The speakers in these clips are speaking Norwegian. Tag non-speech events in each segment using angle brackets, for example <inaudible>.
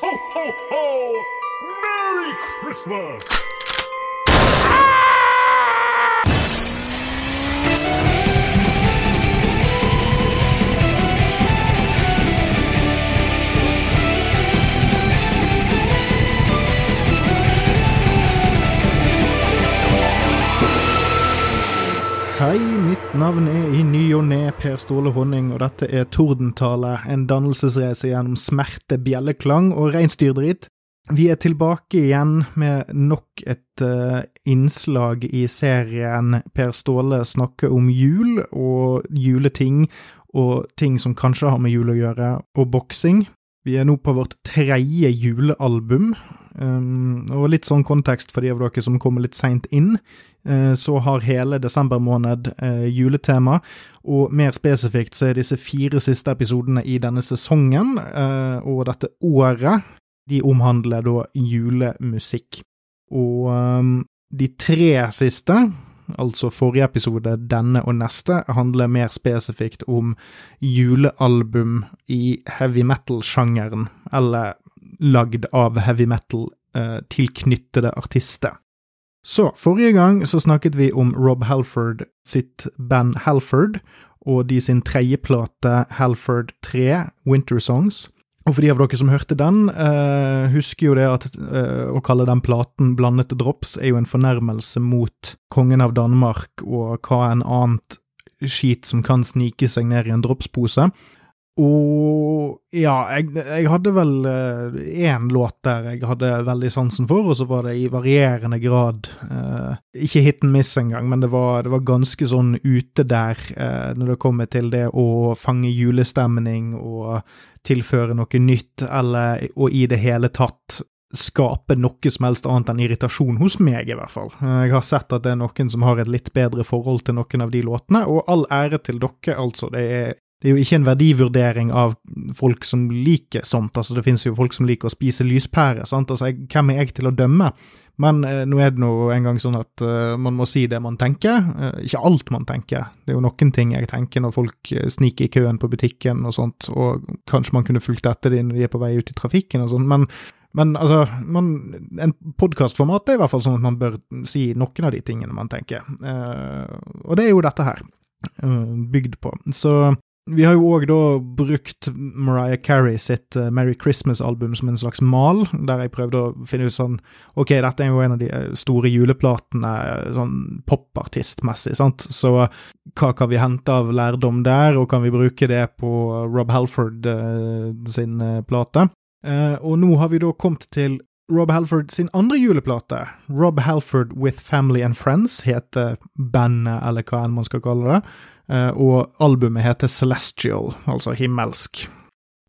Ho, ho, ho! Merry Christmas! Hei, mitt navn er i ny og ne Per Ståle Honning, og dette er Tordentale, en dannelsesreise gjennom smerte, bjelleklang og reinsdyrdrit. Vi er tilbake igjen med nok et uh, innslag i serien Per Ståle snakker om jul og juleting, og ting som kanskje har med jul å gjøre, og boksing. Vi er nå på vårt tredje julealbum, Um, og litt sånn kontekst for de av dere som kommer litt seint inn, uh, så har hele desember måned uh, juletema, og mer spesifikt så er disse fire siste episodene i denne sesongen uh, og dette året, de omhandler da julemusikk. Og um, de tre siste, altså forrige episode, denne og neste, handler mer spesifikt om julealbum i heavy metal-sjangeren, eller lagd av heavy metal-tilknyttede eh, artister. Så, forrige gang så snakket vi om Rob Halford sitt band Halford, og de sin tredje plate Halford 3, Winter Songs. Og for de av dere som hørte den, eh, husker jo det at eh, å kalle den platen Blandete drops er jo en fornærmelse mot kongen av Danmark og hva en annet skit som kan snike seg ned i en dropspose. Og ja, jeg, jeg hadde vel én uh, låt der jeg hadde veldig sansen for, og så var det i varierende grad eh, Ikke hit and miss engang, men det var, det var ganske sånn ute der eh, når det kommer til det å fange julestemning og tilføre noe nytt, eller og i det hele tatt skape noe som helst annet enn irritasjon hos meg, i hvert fall. Jeg har sett at det er noen som har et litt bedre forhold til noen av de låtene, og all ære til dere, altså. Det er det er jo ikke en verdivurdering av folk som liker sånt, altså det finnes jo folk som liker å spise lyspære, sant, altså jeg, hvem er jeg til å dømme? Men eh, nå er det nå engang sånn at eh, man må si det man tenker, eh, ikke alt man tenker. Det er jo noen ting jeg tenker når folk uh, sniker i køen på butikken og sånt, og kanskje man kunne fulgt etter dem når de er på vei ut i trafikken og sånn, men, men altså, man, en podkastformat er i hvert fall sånn at man bør si noen av de tingene man tenker, og det er jo dette her bygd på. Så vi har jo òg da brukt Mariah Carey sitt uh, Merry Christmas-album som en slags mal, der jeg prøvde å finne ut sånn Ok, dette er jo en av de eh, store juleplatene eh, sånn popartistmessig, sant, så hva kan vi hente av lærdom der, og kan vi bruke det på Rob Halford sin plate? og nå har vi da kommet til Rob Halford sin andre juleplate, Rob Halford With Family and Friends, heter bandet, eller hva enn man skal kalle det. Eh, og albumet heter Celestial, altså himmelsk.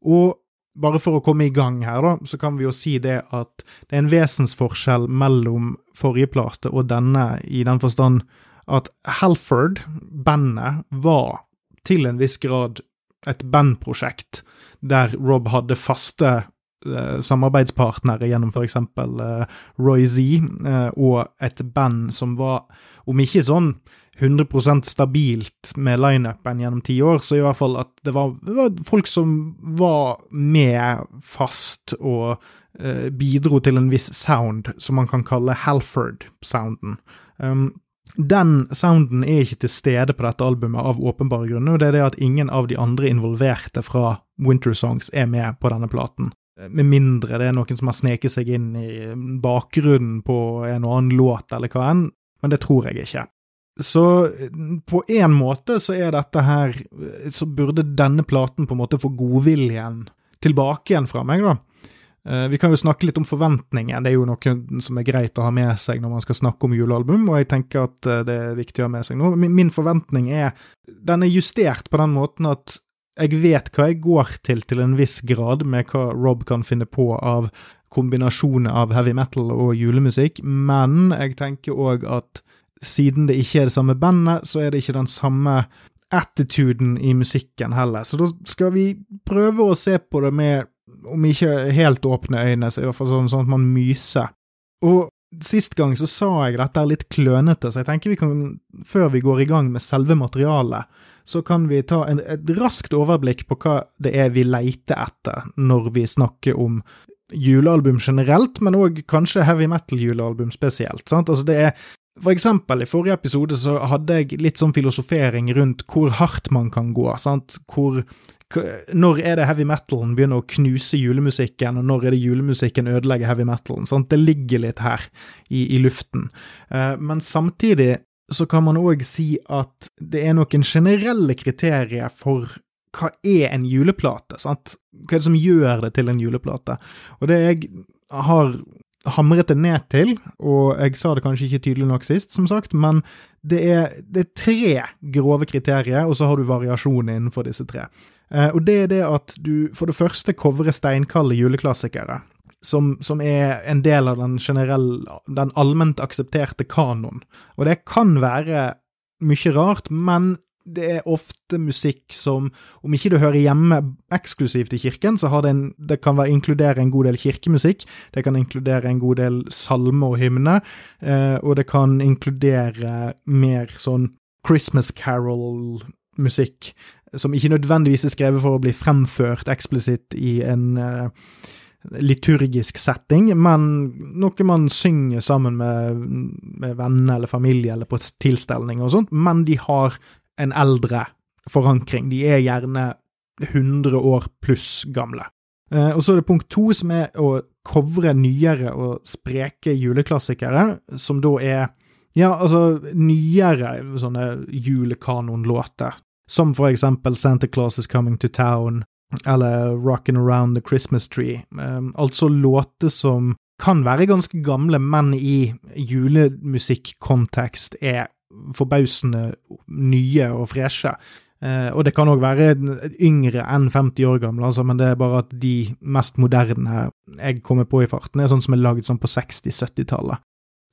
Og bare for å komme i gang her, da, så kan vi jo si det at det er en vesensforskjell mellom forrige plate og denne, i den forstand at Halford, bandet, var til en viss grad et bandprosjekt der Rob hadde faste eh, samarbeidspartnere gjennom f.eks. Eh, Roy Z, eh, og et band som var, om ikke sånn 100% stabilt med lineupen gjennom ti år, så i hvert fall at det var, det var folk som var med fast og eh, bidro til en viss sound, som man kan kalle Halford-sounden. Um, den sounden er ikke til stede på dette albumet av åpenbare grunner, og det er det at ingen av de andre involverte fra Winter Songs er med på denne platen. Med mindre det er noen som har sneket seg inn i bakgrunnen på en og annen låt eller hva enn, men det tror jeg ikke. Så på en måte så er dette her Så burde denne platen på en måte få godviljen tilbake igjen fra meg, da. Eh, vi kan jo snakke litt om forventninger, det er jo noe som er greit å ha med seg når man skal snakke om julealbum, og jeg tenker at eh, det er viktig å ha med seg nå. Min forventning er Den er justert på den måten at jeg vet hva jeg går til til en viss grad, med hva Rob kan finne på av kombinasjoner av heavy metal og julemusikk, men jeg tenker òg at siden det ikke er det samme bandet, så er det ikke den samme attituden i musikken heller. Så da skal vi prøve å se på det med, om ikke helt åpne øyne, så i hvert fall sånn, sånn at man myser. Og sist gang så sa jeg dette er litt klønete, så jeg tenker vi kan, før vi går i gang med selve materialet, så kan vi ta en, et raskt overblikk på hva det er vi leiter etter når vi snakker om julealbum generelt, men òg kanskje heavy metal-julealbum spesielt. sant? Altså det er for eksempel, i forrige episode så hadde jeg litt sånn filosofering rundt hvor hardt man kan gå. sant? Hvor, når er det heavy metalen begynner å knuse julemusikken, og når er det julemusikken ødelegger heavy metalen? sant? Det ligger litt her i, i luften. Uh, men samtidig så kan man òg si at det er noen generelle kriterier for hva er en juleplate? sant? Hva er det som gjør det til en juleplate? Og det jeg har hamret det ned til, og jeg sa det kanskje ikke tydelig nok sist, som sagt, men det er, det er tre grove kriterier, og så har du variasjon innenfor disse tre. Eh, og det er det at du for det første covrer steinkalde juleklassikere. Som, som, er en del av den generelle, den allment aksepterte kanon. Og det kan være mye rart, men det er ofte musikk som, om ikke du hører hjemme eksklusivt i kirken, så har det en, det kan være, inkludere en god del kirkemusikk, det kan inkludere en god del salme og hymne, eh, og det kan inkludere mer sånn Christmas carol-musikk, som ikke nødvendigvis er skrevet for å bli fremført eksplisitt i en eh, liturgisk setting, men noe man synger sammen med, med venner eller familie eller på tilstelning og sånt, men de har en eldre forankring. De er gjerne 100 år pluss gamle. Eh, og så er det punkt to, som er å covre nyere og spreke juleklassikere, som da er ja, altså nyere sånne julekanonlåter, som for eksempel Santa Claus Is Coming to Town eller Rockin' Around the Christmas Tree. Um, altså låter som kan være ganske gamle, men i julemusikkontekst er forbausende nye og freshe. Eh, og det kan òg være yngre enn 50 år gamle, altså, men det er bare at de mest moderne jeg kommer på i farten, er sånn som er lagd sånn på 60-70-tallet.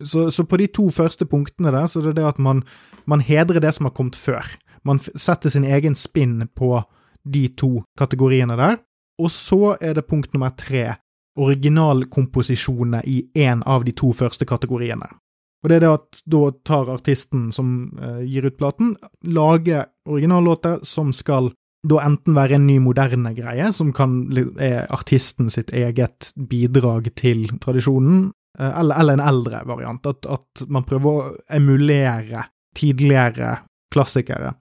Så, så, på de to første punktene der, så er det at man, man hedrer det som har kommet før. Man setter sin egen spinn på de to kategoriene der. Og så er det punkt nummer tre, originalkomposisjonene i én av de to første kategoriene. Og det er det at da tar artisten som eh, gir ut platen, lager originallåter som skal da enten være en ny, moderne greie, som kan er artisten sitt eget bidrag til tradisjonen, eh, eller, eller, en eldre variant. At, at, man prøver å emulere tidligere klassikere.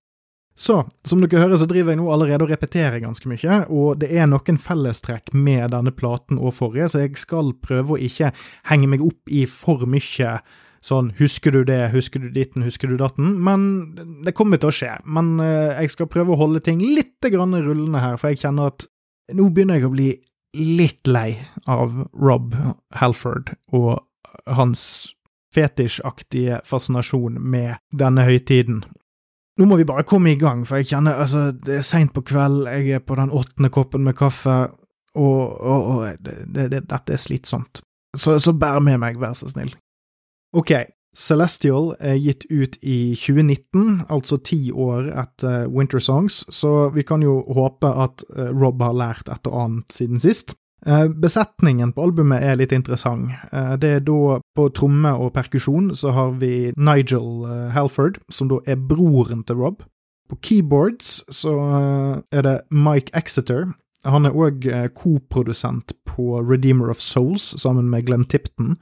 Så, som dere hører, så driver jeg nå allerede og repeterer ganske mye, og det er noen fellestrekk med denne platen og forrige, så jeg skal prøve å ikke henge meg opp i for mye sånn 'husker du det, husker du ditten, husker du datten', men det kommer til å skje. Men uh, jeg skal prøve å holde ting litt grann rullende her, for jeg kjenner at nå begynner jeg å bli litt lei av Rob Halford og hans fetisjaktige fascinasjon med denne høytiden. Nå må vi bare komme i gang, for jeg kjenner altså, det er seint på kveld, jeg er på den åttende koppen med kaffe, og, og, og det, det, dette er slitsomt. Så, så bær med meg, vær så snill. Ok, Celestial er gitt ut i 2019, altså ti år etter Winter Songs, så vi kan jo håpe at eh, Rob har lært et og annet siden sist. Eh, besetningen på albumet er litt interessant. Eh, det er da på tromme og perkusjon så har vi Nigel Halford, som da er broren til Rob. På keyboards så er det Mike Exeter. Han er òg koprodusent på Redeemer of Souls sammen med Glenn Tipton.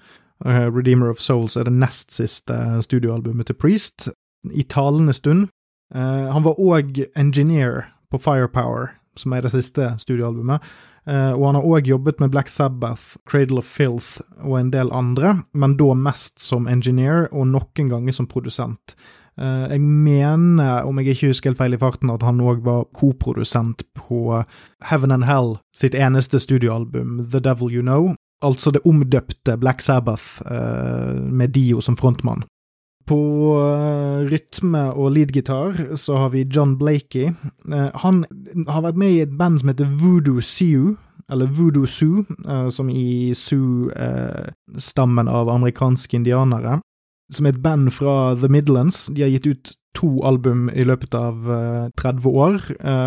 Uh, Redeemer of Souls er det nest siste studioalbumet til Priest, i talende stund. Uh, han var òg engineer på Firepower, som er det siste studioalbumet, uh, og han har òg jobbet med Black Sabbath, Cradle of Filth og en del andre, men da mest som engineer, og noen ganger som produsent. Jeg mener, om jeg ikke husker helt feil i farten, at han òg var koprodusent på Heaven and Hell sitt eneste studioalbum, The Devil You Know, altså det omdøpte Black Sabbath uh, med Dio som frontmann. På uh, rytme og leadgitar så har vi John Blakey. Uh, han har vært med i et band som heter Voodoo Sioux, eller Voodoo Sioux, som i Sioux-stammen av amerikanske indianere. Som er et band fra The Midlands. De har gitt ut to album i løpet av 30 år,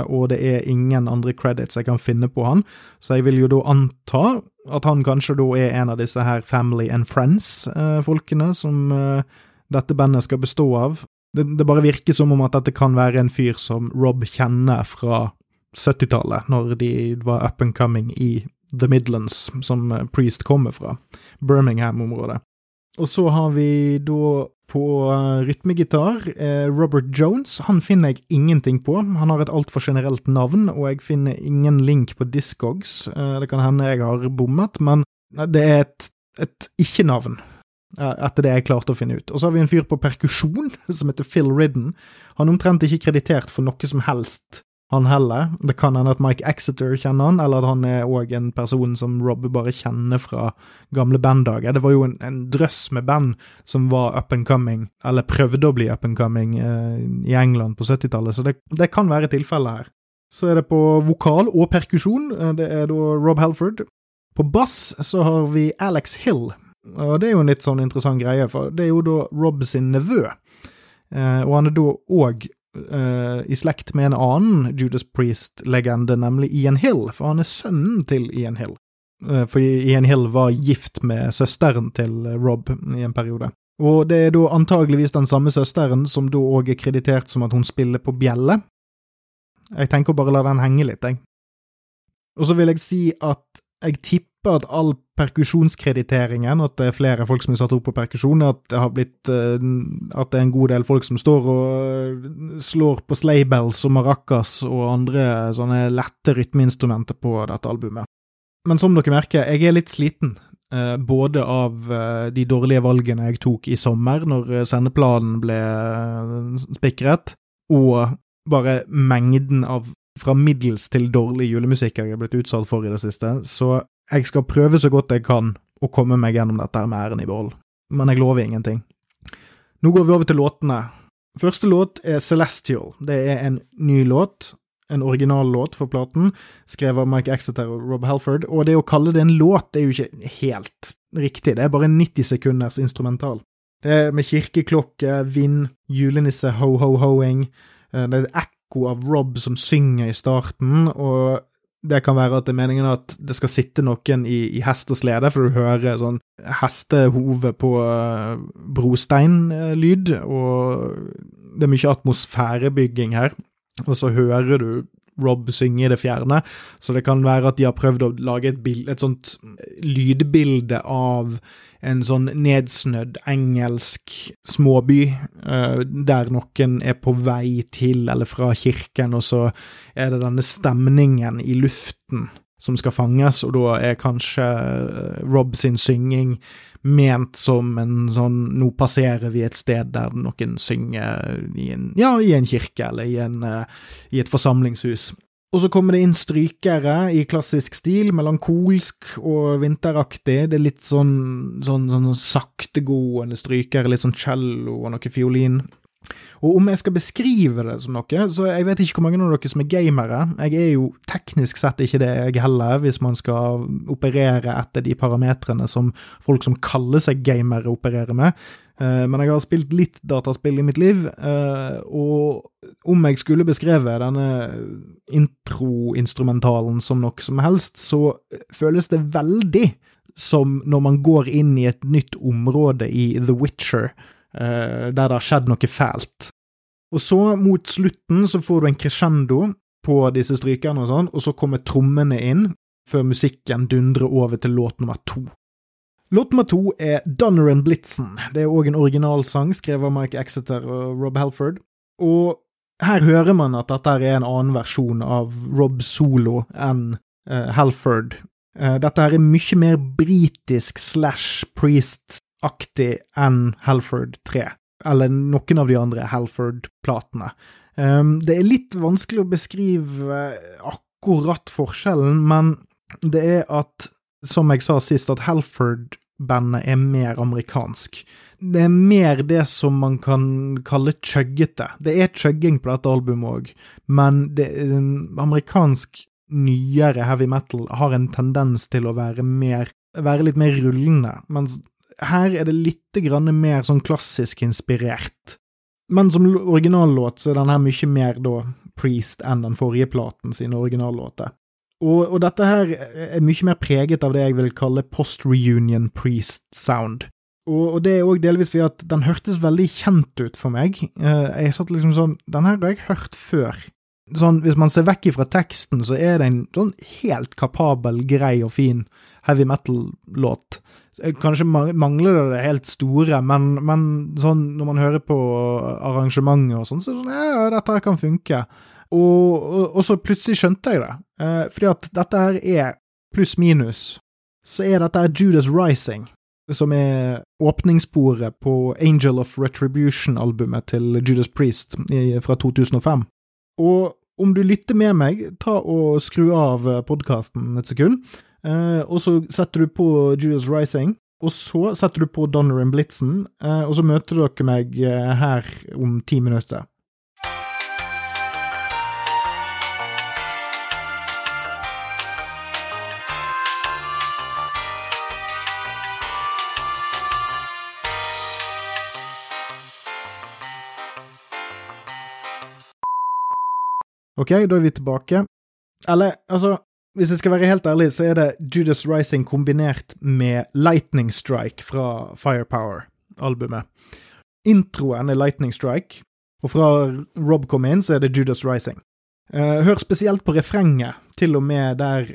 og det er ingen andre credits jeg kan finne på han, så jeg vil jo da anta at han kanskje da er en av disse her Family and Friends-folkene eh, som eh, dette bandet skal bestå av. Det, det, bare virker som om at dette kan være en fyr som Rob kjenner fra 70-tallet, når de var up and coming i The Midlands, som Priest kommer fra. Birmingham-området. Og så har vi da på rytmegitar Robert Jones. Han finner jeg ingenting på. Han har et altfor generelt navn, og jeg finner ingen link på Discogs. Det kan hende jeg har bommet, men det er et, et ikke-navn etter det jeg klarte å finne ut. Og så har vi en fyr på perkusjon <laughs> som heter Phil Ridden. Han er omtrent ikke kreditert for noe som helst, han heller. Det kan hende at Mike Exeter kjenner han, eller at han er òg en person som Rob bare kjenner fra gamle banddager. Det var jo en, en, drøss med band som var up and coming, eller prøvde å bli up and coming, eh, i England på 70-tallet, så det, det kan være tilfellet her. Så er det på vokal og perkusjon. Eh, det er da Rob Halford. På bass så har vi Alex Hill, og det er jo en litt sånn interessant greie, for det er jo da Rob sin nevø. Eh, og han er da òg eh, i slekt med en annen Judas Priest-legende, nemlig Ian Hill, for han er sønnen til Ian Hill. Uh, for Ian Hill var gift med søsteren til Rob i en periode. Og det er da antageligvis den samme søsteren som da òg er kreditert som at hun spiller på bjelle. Jeg tenker å bare la den henge litt, jeg. Og så vil jeg si at jeg tipper at all perkusjonskrediteringen, at det er flere folk som er satt opp på perkusjon, at det har blitt eh, At det er en god del folk som står og slår på slaybells og maracas og andre sånne lette rytmeinstrumenter på dette albumet. Men som dere merker, jeg er litt sliten. Eh, både av eh, de dårlige valgene jeg tok i sommer, når sendeplanen ble spikret, og bare mengden av fra middels til dårlig julemusikk jeg er blitt utsatt for i det siste, så jeg skal prøve så godt jeg kan å komme meg gjennom dette med æren i behold, men jeg lover ingenting. Nå går vi over til låtene. Første låt er Celestial. Det er en ny låt, en originallåt for platen, skrevet av Mike Exeter og Rob Halford, og det å kalle det en låt er jo ikke helt riktig, det er bare 90 sekunders instrumental. Det er med kirkeklokke, vind, julenisse, ho-ho-hoing, eh, det er ekko av Rob som synger i starten, og det kan være at det er meningen at det skal sitte noen i, i hest og slede, for du hører sånn hestehove på uh, brosteinlyd, og det er mye atmosfærebygging her. Og så hører du Rob synge i det fjerne, så det kan være at de har prøvd å lage et, bild, et sånt lydbilde av en sånn nedsnødd engelsk småby, uh, der noen er på vei til eller fra kirken, og så er det denne stemningen i luften som skal fanges, og da er kanskje uh, Rob sin synging ment som en sånn Nå passerer vi et sted der noen synger i en, ja, i en kirke eller i, en, uh, i et forsamlingshus. Og så kommer det inn strykere i klassisk stil, melankolsk og vinteraktig. Det er litt sånn, sånn, sånn saktegående strykere, litt sånn cello og noe fiolin. Og om jeg skal beskrive det som noe, så jeg vet ikke hvor mange av dere som er gamere. Jeg er jo teknisk sett ikke det, jeg heller, hvis man skal operere etter de parametrene som folk som kaller seg gamere, opererer med. Eh, men jeg har spilt litt dataspill i mitt liv, eh, og om jeg skulle beskrevet denne introinstrumentalen som noe som helst, så føles det veldig som når man går inn i et nytt område i The Witcher, der det har skjedd noe fælt. Og så, mot slutten, så får du en crescendo på disse strykerne og sånn, og så kommer trommene inn, før musikken dundrer over til låt nummer to. Låt nummer to er Dunner and Blitzen. Det er òg en originalsang skrevet av Mike Exeter og Rob Halford. Og her hører man at dette er en annen versjon av Rob Solo enn uh, Halford. Uh, dette her er mye mer britisk slash Priest-aktig enn Halford 3, eller noen av de andre Halford-platene. Um, det er litt vanskelig å beskrive akkurat forskjellen, men det er at, som jeg sa sist, at Halford bandet er mer amerikansk. Det er mer det som man kan kalle chuggete. Det er chugging på dette albumet òg, men det, amerikansk nyere heavy metal har en tendens til å være, mer, være litt mer rullende, mens her er det litt mer sånn klassisk inspirert. Men som originallåt så er den her mye mer da Priest enn den forrige platen sine originallåter. Og, og, dette her er mye mer preget av det jeg vil kalle post-reunion priest sound. Og, og det er òg delvis fordi at den hørtes veldig kjent ut for meg. Uh, jeg satt liksom sånn Den her har jeg hørt før. Sånn, hvis man ser vekk ifra teksten, så er det en sånn helt kapabel, grei og fin heavy metal-låt. Kanskje mangler det det helt store, men, men sånn, når man hører på arrangementet og sånn, så er det sånn Ja, dette her kan funke. Og, og, og, så plutselig skjønte jeg det. Eh, fordi at dette her er pluss-minus. Så er dette Judas Rising, som er åpningssporet på Angel of Retribution-albumet til Judas Priest fra 2005. Og om du lytter med meg, ta og skru av podkasten et sekund. Eh, og så setter du på Judas Rising, og så setter du på Donner and Blitzen, eh, og så møter dere meg eh, her om ti minutter. Ok, da er vi tilbake. Eller, altså, hvis jeg skal være helt ærlig, så er det Judas Rising kombinert med Lightning Strike fra Firepower-albumet. Introen er Lightning Strike, og fra Rob kom inn, så er det Judas Rising. Uh, hør spesielt på refrenget, til og med der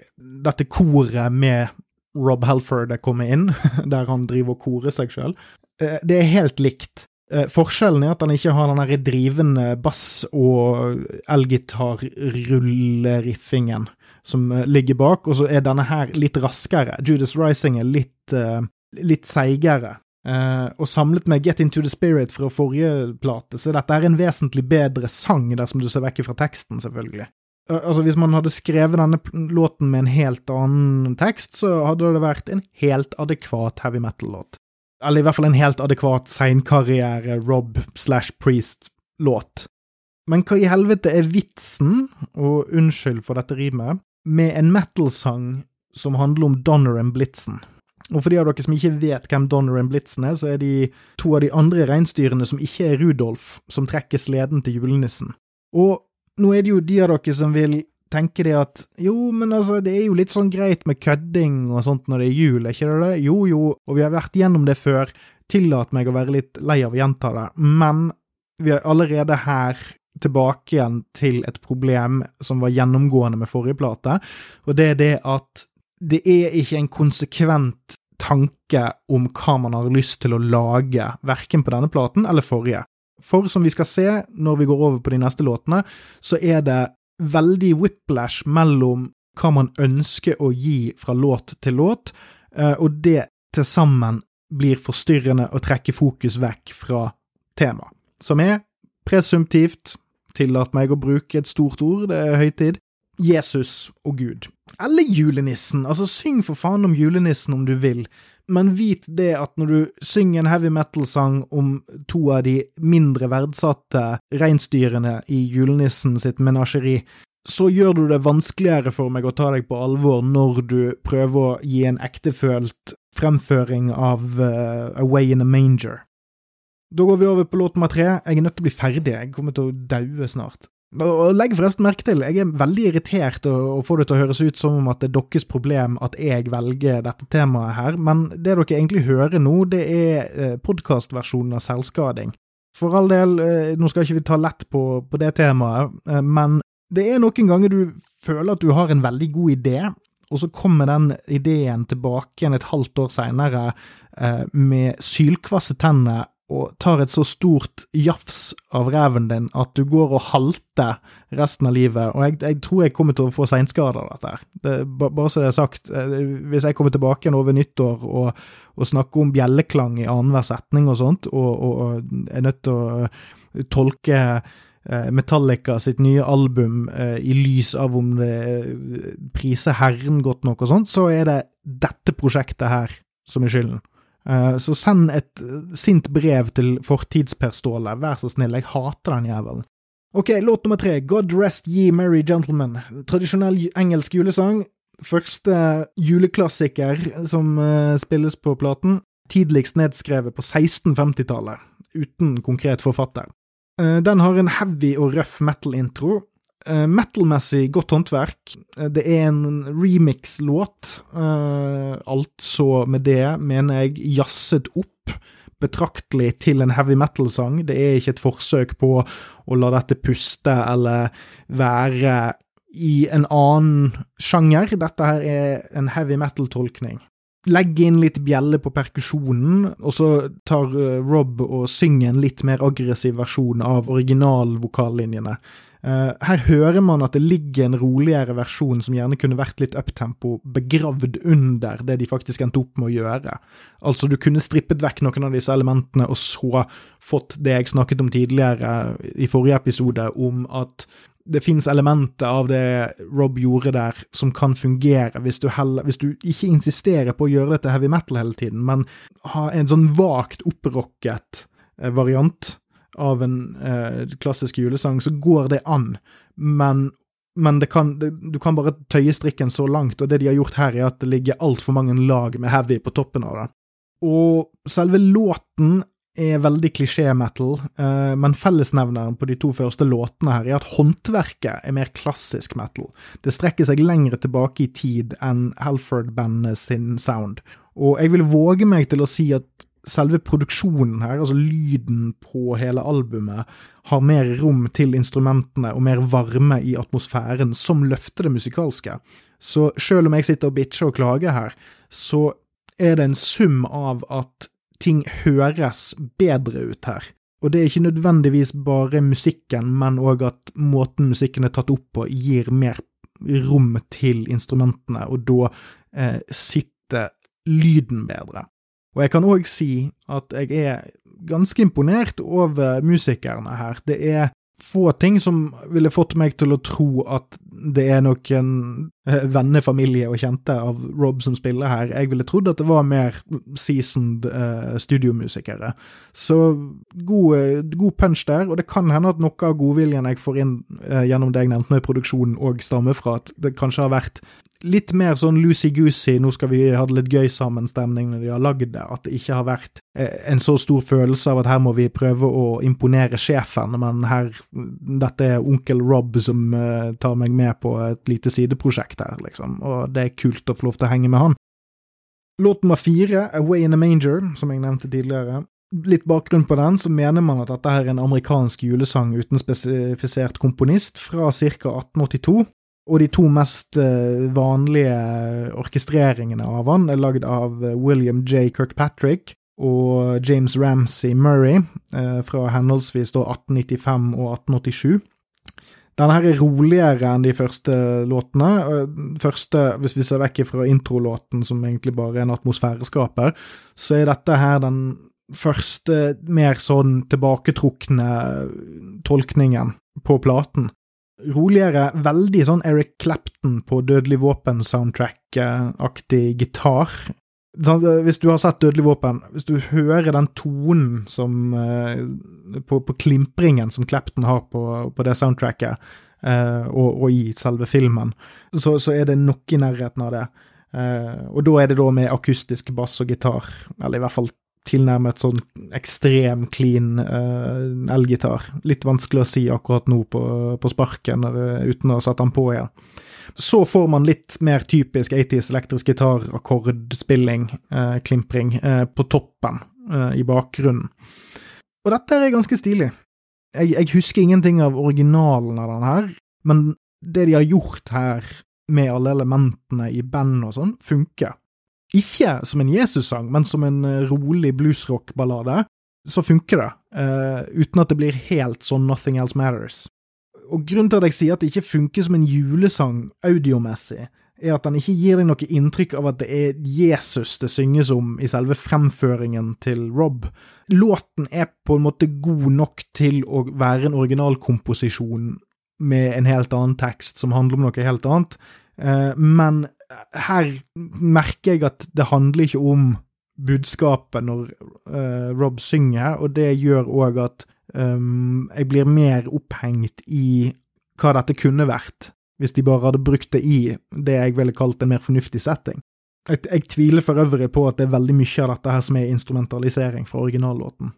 dette koret med Rob Halford er kommet inn, <laughs> der han driver og korer seg sjøl. Eh, det er helt likt. Uh, forskjellen er at han ikke har den drivende bass- og elgitar-rulleriffingen som eh, ligger bak, og så er denne her litt raskere. Judas Rising er litt, eh, litt seigere. Uh, og samlet med Get Into The Spirit fra forrige plate, så dette er en vesentlig bedre sang, dersom du ser vekk fra teksten, selvfølgelig. Uh, altså, hvis man hadde skrevet denne låten med en helt annen tekst, så hadde det vært en helt adekvat heavy metal-låt. Eller i hvert fall en helt adekvat seinkarriere Rob slash Priest-låt. Men hva i helvete er vitsen, og unnskyld for dette rimet, med en metal-sang som handler om Donner and Blitzen. Og for de av dere som ikke vet hvem Donner and Blitzen er, så er de to av de andre reinsdyrene som ikke er Rudolf, som trekker sleden til julenissen. Og nå er det jo de av dere som vil tenke de at jo, men altså, det er jo litt sånn greit med kødding og sånt når det er jul, er ikke det det? Jo jo, og vi har vært gjennom det før, tillat meg å være litt lei av å gjenta det, men vi er allerede her tilbake igjen til et problem som var gjennomgående med forrige plate, og det er det at det er ikke en konsekvent tanke om hva man har lyst til å lage, verken på denne platen eller forrige. For som vi skal se når vi går over på de neste låtene, så er det veldig whiplash mellom hva man ønsker å gi fra låt til låt, eh, og det til sammen blir forstyrrende å trekke fokus vekk fra temaet, som er presumptivt tillat meg å bruke et stort ord, det er høytid. Jesus og Gud. Eller julenissen. Altså, syng for faen om julenissen om du vil, men vit det at når du synger en heavy metal-sang om to av de mindre verdsatte reinsdyrene i julenissen sitt menasjeri, så gjør du det vanskeligere for meg å ta deg på alvor når du prøver å gi en ektefølt fremføring av uh, Away in a Manger. Da går vi over på låt nummer tre. Jeg er nødt til å bli ferdig, jeg kommer til å daue snart. Og legg forresten merke til, jeg er veldig irritert og, får det til å høres ut som om at det er deres problem at jeg velger dette temaet her, men det dere egentlig hører nå, det er eh, podkastversjonen av selvskading. For all del, eh, nå skal ikke vi ta lett på, på det temaet, eh, men det er noen ganger du føler at du har en veldig god idé, og så kommer den ideen tilbake igjen et halvt år seinere med sylkvasse tenner og tar et så stort jafs av reven din at du går og halter resten av livet. Og jeg, jeg tror jeg kommer til å få seinskader av dette. Det, bare så det er sagt, eh, hvis jeg kommer tilbake igjen over nyttår og, og snakker om bjelleklang i annenhver setning og sånt, og, og, og er nødt til å eh, tolke eh, Metallica sitt nye album i lys av om det priser Herren godt nok og sånt, så er det dette prosjektet her som er skylden. Eh, så send et eh, sint brev til fortidsper-Ståle, vær så snill, jeg hater den jævelen. Ok, låt nummer tre, God Rest Ye Merry Gentlemen. Tradisjonell engelsk julesang. Første juleklassiker som uh, spilles på platen. Tidligst nedskrevet på 1650-tallet, uten konkret forfatter. Den har en heavy og røff metal-intro, Metal-messig godt håndverk. Uh, det er en remix-låt, uh, altså med det mener jeg jazzet opp betraktelig til en heavy metal-sang. Det er ikke et forsøk på å la dette puste eller være i en annen sjanger. Dette her er en heavy metal-tolkning. Legg inn litt bjelle på perkusjonen, og så tar eh, Rob og synger en litt mer aggressiv versjon av originalvokallinjene. Uh, her hører man at det ligger en roligere versjon som gjerne kunne vært litt uptempo, begravd under det de faktisk endte opp med å gjøre. Altså, du kunne strippet vekk noen av disse elementene, og så fått det jeg snakket om tidligere i forrige episode, om at det finnes elementer av det Rob gjorde der, som kan fungere hvis du, heller, hvis du ikke insisterer på å gjøre dette heavy metal hele tiden, men ha en sånn vagt opprocket eh, variant av en eh, klassisk julesang, så går det an, men, men det kan, det, du kan bare tøye strikken så langt, og det de har gjort her, er at det ligger altfor mange lag med heavy på toppen av det. Og selve låten er veldig klisjé-metal, eh, men fellesnevneren på de to første låtene her er at håndverket er mer klassisk metal. Det strekker seg lengre tilbake i tid enn Halford-bandet sin sound. Og jeg vil våge meg til å si at selve produksjonen her, altså lyden på hele albumet, har mer rom til instrumentene og mer varme i atmosfæren som løfter det musikalske. Så selv om jeg sitter og bitcher og klager her, så er det en sum av at ting høres bedre ut her. Og det er ikke nødvendigvis bare musikken, men òg at måten musikken er tatt opp på, gir mer rom til instrumentene, og da eh, sitter lyden bedre. Og jeg kan òg si at jeg er ganske imponert over musikerne her. Det er få ting som ville fått meg til å tro at det er noen en venner, familie og kjente av Rob som spiller her. Jeg ville trodd at det var mer seasoned uh, studiomusikere. Så god, god, punch der, og det kan hende at noe av godviljen jeg får inn uh, gjennom det jeg nevnte med produksjonen, òg stammer fra at det kanskje har vært litt mer sånn loosey-goosey, nå skal vi ha det litt gøy sammen-stemning når de har lagd det. At det ikke har vært eh, en så stor følelse av at her må vi prøve å imponere sjefen, men her Dette er onkel Rob som uh, tar meg med på et lite sideprosjekt her, liksom, og det er kult å få lov til å henge med han. Låt nummer fire, Away in a Manger, som jeg nevnte tidligere. Litt bakgrunn på den, så mener man at dette er en amerikansk julesang uten spesifisert komponist fra ca. 1882. Og de to mest eh, vanlige orkestreringene av han er lagd av eh, William J. Kirkpatrick og James Ramsey Murray eh, fra henholdsvis 1895 og 1887. Denne her er roligere enn de første låtene. Første, hvis vi ser vekk fra introlåten, som egentlig bare er en atmosfæreskaper, så er dette her den første mer sånn tilbaketrukne tolkningen på platen roligere, veldig sånn Eric Clapton på Dødelig våpen-soundtrack-aktig gitar. Sånn, eh, hvis du har sett Dødelig våpen, hvis du hører den tonen som uh, på, på, klimpringen som Clapton har på, på det soundtracket, uh, og, og, i selve filmen, så, så, er det noe i nærheten av det. Og da er det da med akustisk bass og gitar, eller i hvert fall tilnærmet sånn ekstrem clean uh, elgitar. Litt vanskelig å si akkurat nå på, på sparken uten å sette den på igjen. Så får man litt mer typisk 80s elektrisk gitar, akkordspilling, eh, klimpring, eh, på toppen, i bakgrunnen. Og dette er ganske stilig. Jeg, jeg husker ingenting av originalen av den her, men det de har gjort her med alle elementene i band og sånn, funker. Ikke som en Jesus-sang, men som en eh, rolig bluesrock-ballade, så funker det, uh, uten at det blir helt sånn Nothing Else Matters. Og grunnen til at jeg sier at det ikke funker som en julesang audiomessig, er at den ikke gir deg noe inntrykk av at det er Jesus det synges om i selve fremføringen til Rob. Låten er på en måte god nok til å være en originalkomposisjon med en helt annen tekst som handler om noe helt annet, uh, men her merker jeg at det handler ikke om budskapet når uh, Rob synger, og det gjør òg at um, jeg blir mer opphengt i hva dette kunne vært, hvis de bare hadde brukt det i det jeg ville kalt en mer fornuftig setting. Jeg, jeg tviler for øvrig på at det er veldig mye av dette her som er instrumentalisering fra originallåten.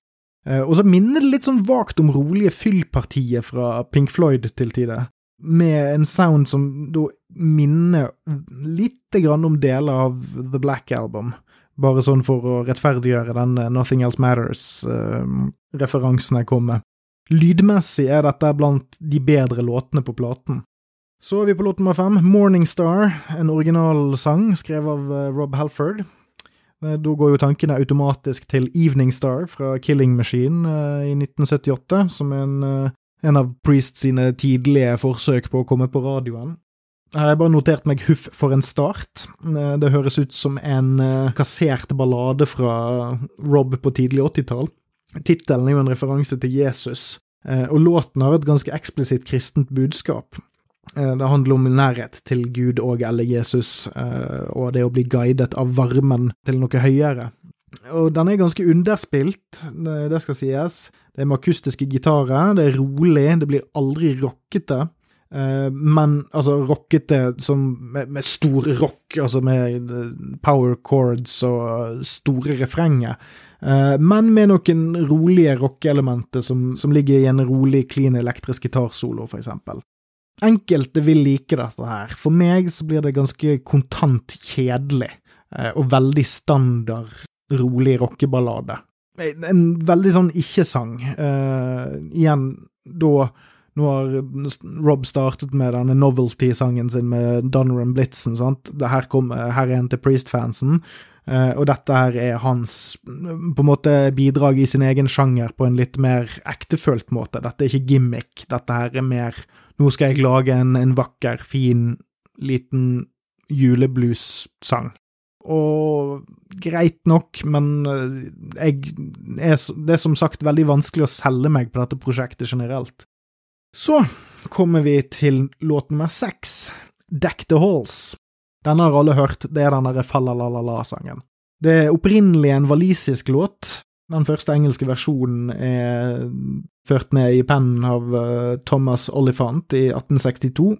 Uh, og så minner det litt sånn vagt om rolige fyllpartiet fra Pink Floyd til tider. med en sound som da minner lite grann om deler av The Black Album. Bare sånn for å rettferdiggjøre den Nothing Else Matters-referansen jeg kom med. Lydmessig er dette blant de bedre låtene på platen. Så er vi på låt nummer fem, Morning Star, en originalsang skrevet av Rob Halford. Da går jo tankene automatisk til Evening Star fra Killing Machine i 1978, som en, en av Priest sine tidlige forsøk på å komme på radioen. Her har jeg bare notert meg Huff for en start. Det høres ut som en kassert ballade fra Rob på tidlig 80-tall. Tittelen er jo en referanse til Jesus, og låten har et ganske eksplisitt kristent budskap. Det handler om nærhet til Gud og eller Jesus, og det å bli guidet av varmen til noe høyere. Og den er ganske underspilt, det skal sies. Det er med akustiske gitarer, det er rolig, det blir aldri rockete. Men altså rockete med, med stor rock, altså med power chords og store refrenger. Men med noen rolige rockeelementer som, som ligger i en rolig, clean elektrisk gitarsolo, for eksempel. Enkelte vil like dette her. For meg så blir det ganske kontant kjedelig, og veldig standard, rolig rockeballade. En veldig sånn ikke-sang. Uh, igjen, da Nå har Rob startet med denne novelty-sangen sin med Donner and Blitzen, sant. Her, kom, her er en til Priest-fansen. Uh, og dette her er hans på en måte bidrag i sin egen sjanger på en litt mer ektefølt måte. Dette er ikke gimmick, dette her er mer nå skal jeg lage en, en vakker, fin, liten juleblues-sang. Og greit nok, men jeg er, det er som sagt veldig vanskelig å selge meg på dette prosjektet generelt. Så kommer vi til låt nummer seks, Deck the Halls. Denne har alle hørt, det er den derre Fallalalala-sangen. Det er opprinnelig en walisisk låt. Den første engelske versjonen er ført ned i pennen av Thomas Olifant i 1862,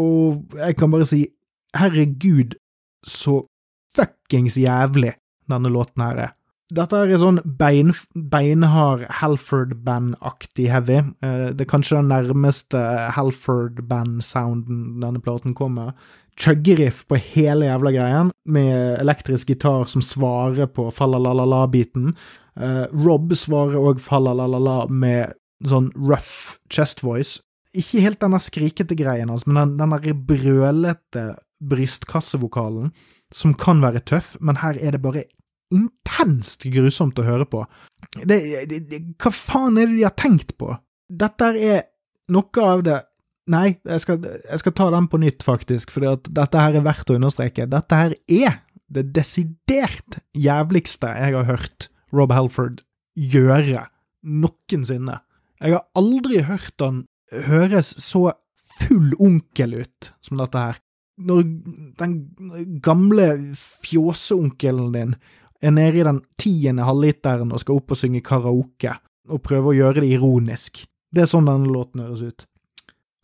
og jeg kan bare si herregud, så fuckings jævlig denne låten her er. Dette er sånn bein, beinhard Halford-band-aktig heavy. Det er kanskje den nærmeste Halford-band-sounden denne platen kommer. Chuggeriff på hele jævla greien, med elektrisk gitar som svarer på fallalalala-biten. Rob svarer òg fallalalala med sånn rough chest voice. Ikke helt denne skrikete greien hans, men den, den brølete brystkassevokalen, som kan være tøff, men her er det bare intenst grusomt å høre på. Det, det, det, hva faen er det de har tenkt på? Dette er noe av det Nei, jeg skal, jeg skal ta den på nytt, faktisk, for dette her er verdt å understreke. Dette her er det desidert jævligste jeg har hørt Rob Helford gjøre noensinne. Jeg har aldri hørt han høres så full onkel ut som dette her. Når den gamle fjåseonkelen din er nede i den tiende halvliteren og skal opp og synge karaoke, og prøve å gjøre det ironisk. Det er sånn denne låten høres ut.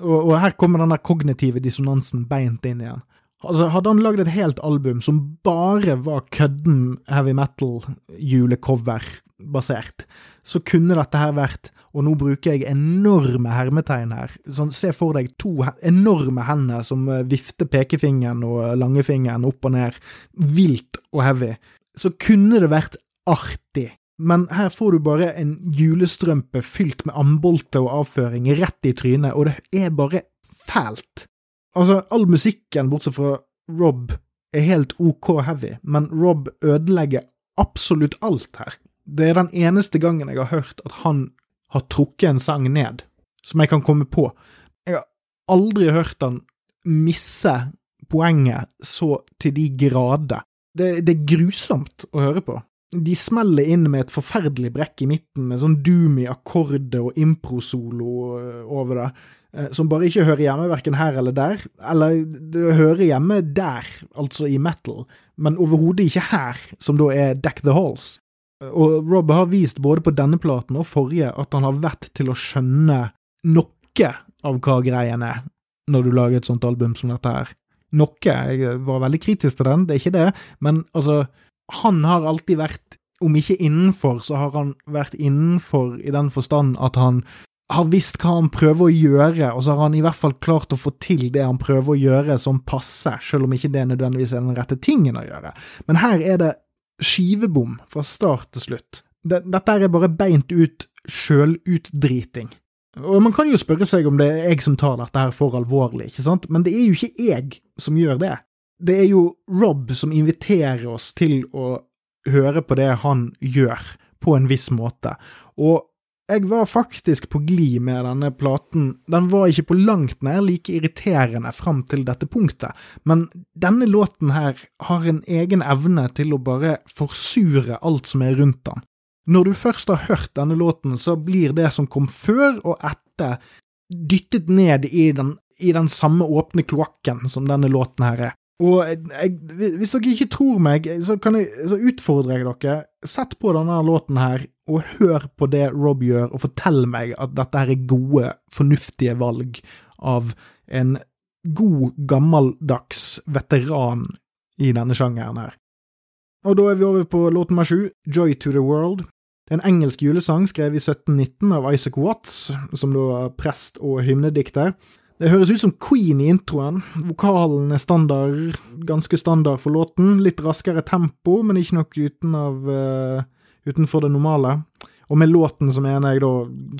Og, og her kommer den der kognitive dissonansen beint inn igjen. Altså, Hadde han lagd et helt album som bare var kødden heavy metal-julecover-basert, så kunne dette her vært og nå bruker jeg enorme hermetegn her. Sånn, se for deg to enorme hender som vifter pekefingeren og langefingeren opp og ned, vilt og heavy. Så kunne det vært artig, men her får du bare en julestrømpe fylt med ambolte og avføring rett i trynet, og det er bare fælt. Altså, all musikken, bortsett fra Rob, er helt ok heavy, men Rob ødelegger absolutt alt her. Det er den eneste gangen jeg har hørt at han har trukket en sang ned, som jeg kan komme på. Jeg har aldri hørt han misse poenget så til de grader. Det, det, er grusomt å høre på. De smeller inn med et forferdelig brekk i midten, med sånn doomy akkorder og impro-solo over det, eh, som bare ikke hører hjemme verken her eller der. Eller det hører hjemme der, altså i metal, men overhodet ikke her, som da er Deck the Halls. Og Rob har vist både på denne platen og forrige at han har vett til å skjønne noe av hva greien er, når du lager et sånt album som dette her. Noe. Jeg var veldig kritisk til den, det er ikke det, men altså, han har alltid vært om ikke innenfor, så har han vært innenfor i den forstand at han har visst hva han prøver å gjøre, og så har han i hvert fall klart å få til det han prøver å gjøre som passer, selv om ikke det nødvendigvis er den rette tingen å gjøre. Men her er det skivebom fra start til slutt. Dette er bare beint ut sjølutdriting. Og man kan jo spørre seg om det er jeg som tar dette her for alvorlig, ikke sant, men det er jo ikke jeg som gjør det. Det er jo Rob som inviterer oss til å høre på det han gjør, på en viss måte. Og jeg var faktisk på glid med denne platen. Den var ikke på langt nær like irriterende fram til dette punktet, men denne låten her har en egen evne til å bare forsure alt som er rundt den. Når du først har hørt denne låten, så blir det som kom før og etter, dyttet ned i den, i den samme åpne kloakken som denne låten her er. Og jeg, hvis dere ikke tror meg, så, jeg, så utfordrer jeg dere. Sett på denne låten her, og hør på det Rob gjør, og fortell meg at dette her er gode, fornuftige valg av en god, gammeldags veteran i denne sjangeren her. Og da er vi over på låt nummer sju, Joy to the World. Det er en engelsk julesang skrevet i 1719 av Isaac Watts, som da er prest og hymnedikter. Det høres ut som Queen i introen. Vokalen er standard, ganske standard for låten. Litt raskere tempo, men ikke nok uten av, uh, utenfor det normale. Og med låten så mener jeg da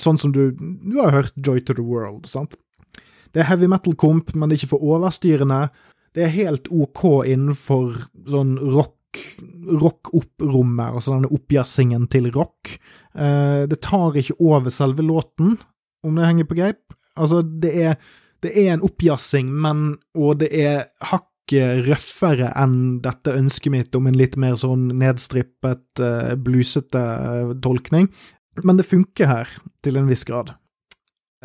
sånn som du, du har hørt Joy to the World, sant? Det er heavy metal-komp, men det er ikke for overstyrende. Det er helt OK innenfor sånn rock rock-opp-rommet, altså denne oppjassingen til rock. Uh, det tar ikke over selve låten, om det henger på greip. Altså, det er det er en oppjassing, men og det er hakket røffere enn dette ønsket mitt om en litt mer sånn nedstrippet, uh, blusete uh, tolkning. Men det funker her, til en viss grad.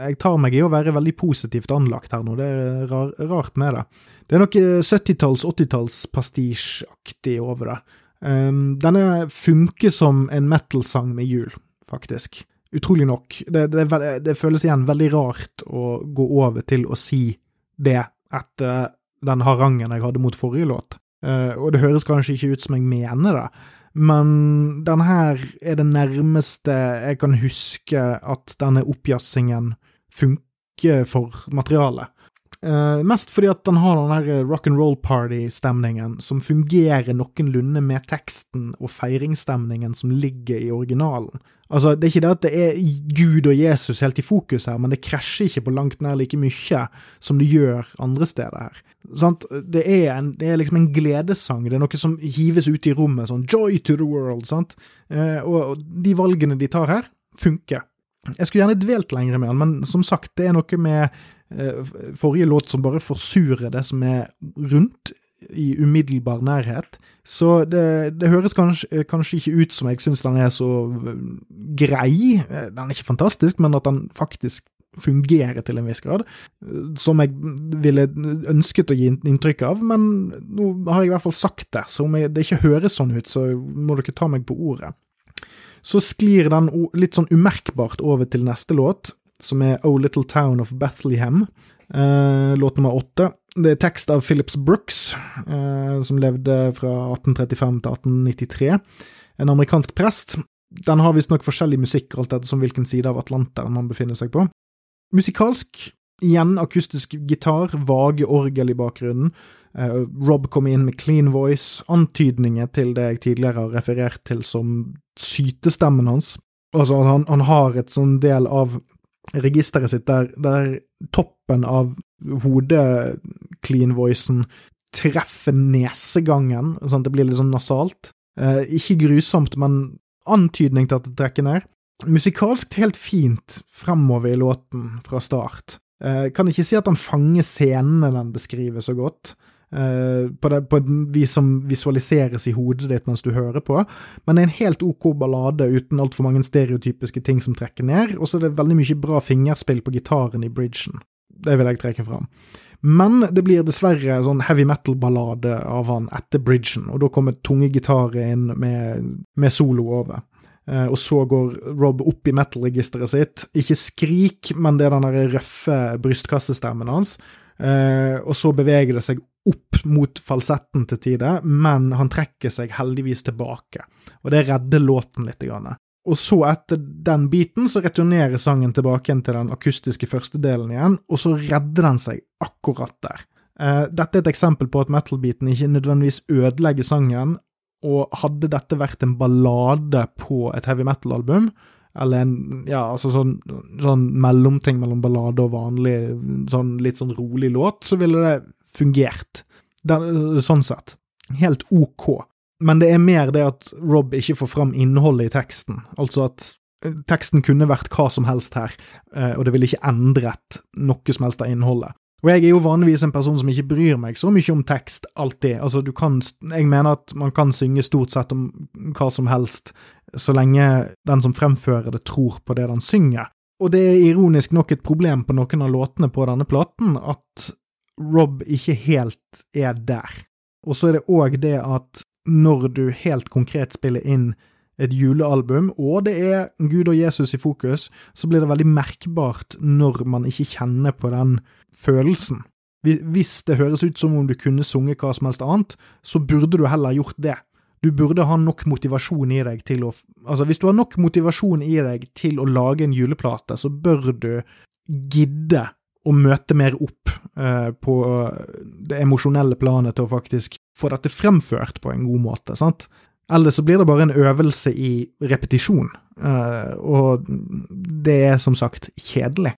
Jeg tar meg i å være veldig positivt anlagt her nå, det er rar, rart med det. Det er noe 70-talls-, 80-talls-pastisjaktig over det. Um, denne funker som en metal-sang med hjul, faktisk utrolig nok. Det, det, det, føles igjen veldig rart å gå over til å si det etter den harangen jeg hadde mot forrige låt. Uh, og det høres kanskje ikke ut som jeg mener det, men den her er det nærmeste jeg kan huske at denne oppjassingen funker for materialet. Uh, mest fordi at den har den rock'n'roll party-stemningen som fungerer noenlunde med teksten og feiringsstemningen som ligger i originalen. Altså, Det er ikke det at det er Gud og Jesus helt i fokus her, men det krasjer ikke på langt nær like mye som det gjør andre steder her. Sant? Det er, en, det er liksom en gledessang, det er noe som hives ut i rommet, sånn 'joy to the world', sant? Uh, og de valgene de tar her, funker. Jeg skulle gjerne dvelt lenger med den, men som sagt, det er noe med Eh, forrige låt som bare forsurer det som er rundt, i umiddelbar nærhet. Så det, det høres kanskje, kanskje, ikke ut som jeg syns den er så eh, grei. Eh, den er ikke fantastisk, men at den faktisk fungerer til en viss grad. Som jeg ville ønsket å gi inntrykk av, men nå har jeg i hvert fall sagt det. Så om jeg, det ikke høres sånn ut, så må dere ta meg på ordet. Så sklir den litt sånn umerkbart over til neste låt, som er Oh Little Town of Bethlehem. eh, låt nummer åtte. Det er tekst av Phillips Brooks, eh, som levde fra 1835 til 1893. En amerikansk prest. Den har visstnok forskjellig musikk, alt etter som hvilken side av Atlanteren man befinner seg på. Musikalsk, igjen akustisk gitar, vage orgel i bakgrunnen. Uh, Rob kommer inn med clean voice, antydninger til det jeg tidligere har referert til som sytestemmen hans. Altså, han, han har et sånn del av registeret sitt der, der toppen av hode-clean-voicen treffer nesegangen, sånn at det blir litt sånn nasalt. Eh, ikke grusomt, men antydning til at det trekker ned. Musikalsk helt fint fremover i låten fra start. Eh, kan ikke si at han fanger scenene den beskriver så godt. Uh, på, det, på, et vis som visualiseres i hodet ditt mens du hører på. Men det er en helt OK ballade uten altfor mange stereotypiske ting som trekker ned, og så er det veldig mye bra fingerspill på gitaren i bridgen. Det vil jeg trekke fram. Men det blir dessverre sånn heavy metal-ballade av han etter bridgen, og da kommer tunge gitarer inn med, med solo over. Uh, og så går Rob opp i metal-registeret sitt. Ikke skrik, men det er den røffe brystkassestemmen hans. Uh, og så beveger det seg opp mot falsetten til tider, men han trekker seg heldigvis tilbake. Og det redder låten litt. Og så, etter den biten, så returnerer sangen tilbake til den akustiske første delen igjen, og så redder den seg akkurat der. Eh, dette er et eksempel på at metal-biten ikke nødvendigvis ødelegger sangen, og hadde dette vært en ballade på et heavy metal-album, eller en ja, altså sånn, sånn mellomting mellom ballade og vanlig, sånn litt sånn rolig låt, så ville det fungert. Den, sånn sett. Helt ok. Men det er mer det at Rob ikke får fram innholdet i teksten. Altså at eh, teksten kunne vært hva som helst her, eh, og det ville ikke endret noe som helst av innholdet. Og jeg er jo vanligvis en person som ikke bryr meg så mye om tekst, alltid. Altså, du kan Jeg mener at man kan synge stort sett om hva som helst, så lenge den som fremfører det, tror på det den synger. Og det er ironisk nok et problem på noen av låtene på denne platen, at Rob ikke helt er der. Og så er det òg det at når du helt konkret spiller inn et julealbum, og det er Gud og Jesus i fokus, så blir det veldig merkbart når man ikke kjenner på den følelsen. Hvis det høres ut som om du kunne sunget hva som helst annet, så burde du heller gjort det. Du burde ha nok motivasjon i deg til å Altså, hvis du har nok motivasjon i deg til å lage en juleplate, så bør du gidde å møte mer opp eh, på det emosjonelle planet til å faktisk få dette fremført på en god måte, sant? Ellers så blir det bare en øvelse i repetisjon, uh, og det er som sagt kjedelig.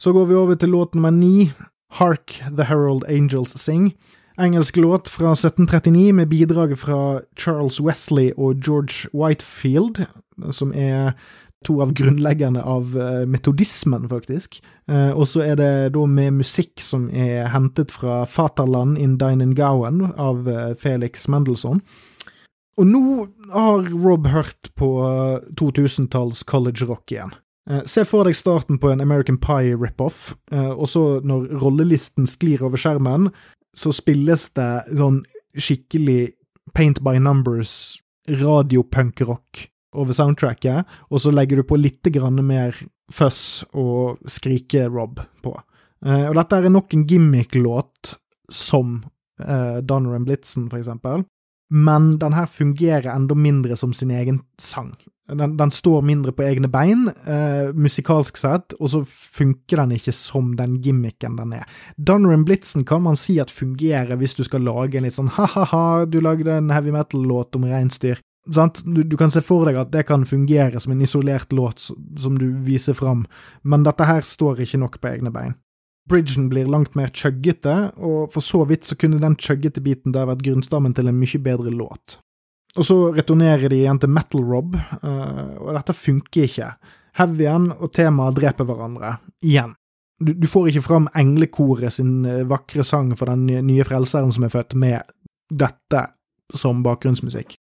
Så går vi over til låt nummer ni, Hark The Herald Angels Sing. Engelsk låt fra 1739 med bidraget fra Charles Wesley og George Whitefield, som er to av grunnleggerne av uh, metodismen, faktisk. Uh, og så er det da med musikk som er hentet fra Faterland in Deinengauen av Felix Mendelssohn. Og nå har Rob hørt på 2000-talls college rock igjen. Se for deg starten på en American Pie rip-off, og så når rollelisten sklir over skjermen, så spilles det sånn skikkelig paint by numbers radiopunkrock over soundtracket, og så legger du på litt grann mer fuzz og skrike-Rob på. Og dette er nok en gimmick-låt som Donner and Blitzen, for eksempel, men den her fungerer enda mindre som sin egen sang. Den, den står mindre på egne bein, eh, musikalsk sett, og så funker den ikke som den gimmicken den er. Donner and Blitzen kan man si at fungerer hvis du skal lage en litt sånn ha-ha-ha, du lagde en heavy metal-låt om reinsdyr. Du, du, kan se for deg at det kan fungere som en isolert låt som du viser fram, men dette her står ikke nok på egne bein. Bridgen blir langt mer chuggete, og for så vidt så kunne den chuggete biten der vært grunnstammen til en mye bedre låt. Og så returnerer de igjen til Metal Rob, uh, og dette funker ikke. Heavyen og temaet dreper hverandre, igjen. Du, du får ikke fram englekoret sin eh, vakre sang for den nye frelseren som er født, med dette som bakgrunnsmusikk.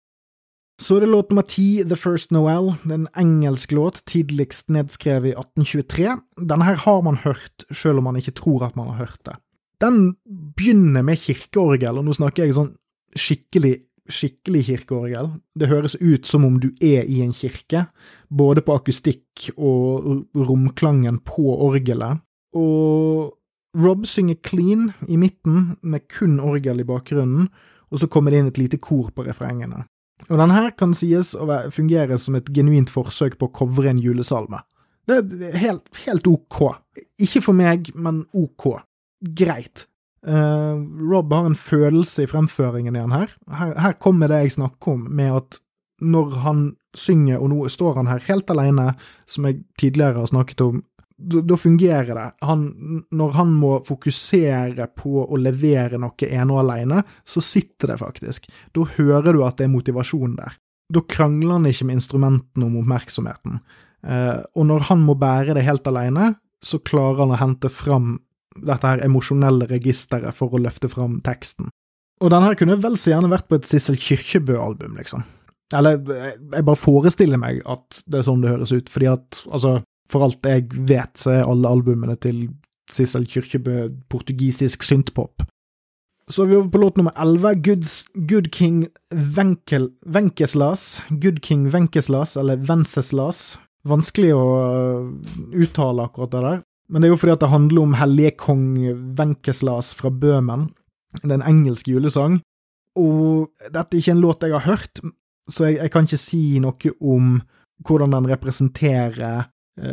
Så er det låt nummer ti, The First Noel. Det er en engelsk låt, tidligst nedskrevet i 1823. Denne her har man hørt, selv om man ikke tror at man har hørt det. Den begynner med kirkeorgel, og nå snakker jeg sånn skikkelig, skikkelig kirkeorgel. Det høres ut som om du er i en kirke, både på akustikk og romklangen på orgelet. Og Rob synger clean i midten, med kun orgel i bakgrunnen, og så kommer det inn et lite kor på refrengene. Og denne her kan sies å fungere som et genuint forsøk på å covre en julesalme. Det er helt, helt ok. Ikke for meg, men ok. Greit. Uh, Rob har en følelse i fremføringen i han her. her. Her kommer det jeg snakker om, med at når han synger, og nå står han her helt alene, som jeg tidligere har snakket om, da fungerer det. Han, når han må fokusere på å levere noe ene og alene, så sitter det faktisk. Da hører du at det er motivasjon der. Da krangler han ikke med instrumentene om oppmerksomheten. Eh, og når han må bære det helt alene, så klarer han å hente fram dette her emosjonelle registeret for å løfte fram teksten. Og den her kunne vel så gjerne vært på et Sissel Kyrkjebø-album, liksom. Eller jeg bare forestiller meg at det er sånn det høres ut, fordi at altså for alt jeg vet, så er alle albumene til Sissel Kyrkjebø portugisisk syntpop. Så er vi over på låt nummer elleve, Good King Venkel, Venkeslas. Good King Venkeslas, eller Venceslas. Vanskelig å uh, uttale akkurat det der. Men det er jo fordi at det handler om hellige kong Venkeslas fra Bøhmen. Det er en engelsk julesang. Og dette er ikke en låt jeg har hørt, så jeg, jeg kan ikke si noe om hvordan den representerer eh,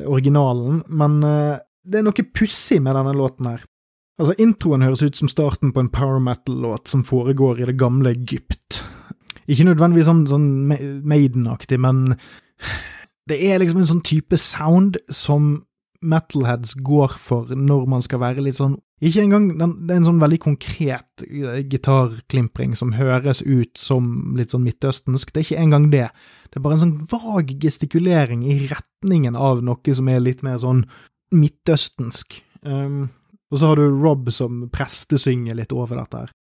originalen, men eh, det er noe pussig med denne låten her. Altså, introen høres ut som starten på en power metal-låt som foregår i det gamle Egypt. Ikke nødvendigvis sånn, sånn Maiden-aktig, men det er liksom en sånn type sound som metalheads går for når man skal være litt sånn Ikke engang Det er en sånn veldig konkret eh, gitarklimpring som høres ut som litt sånn midtøstensk. Det er ikke engang det. Det er bare en sånn vag gestikulering i retningen av noe som er litt mer sånn midtøstensk. Um, og så har du Rob som prestesynger litt over dette her.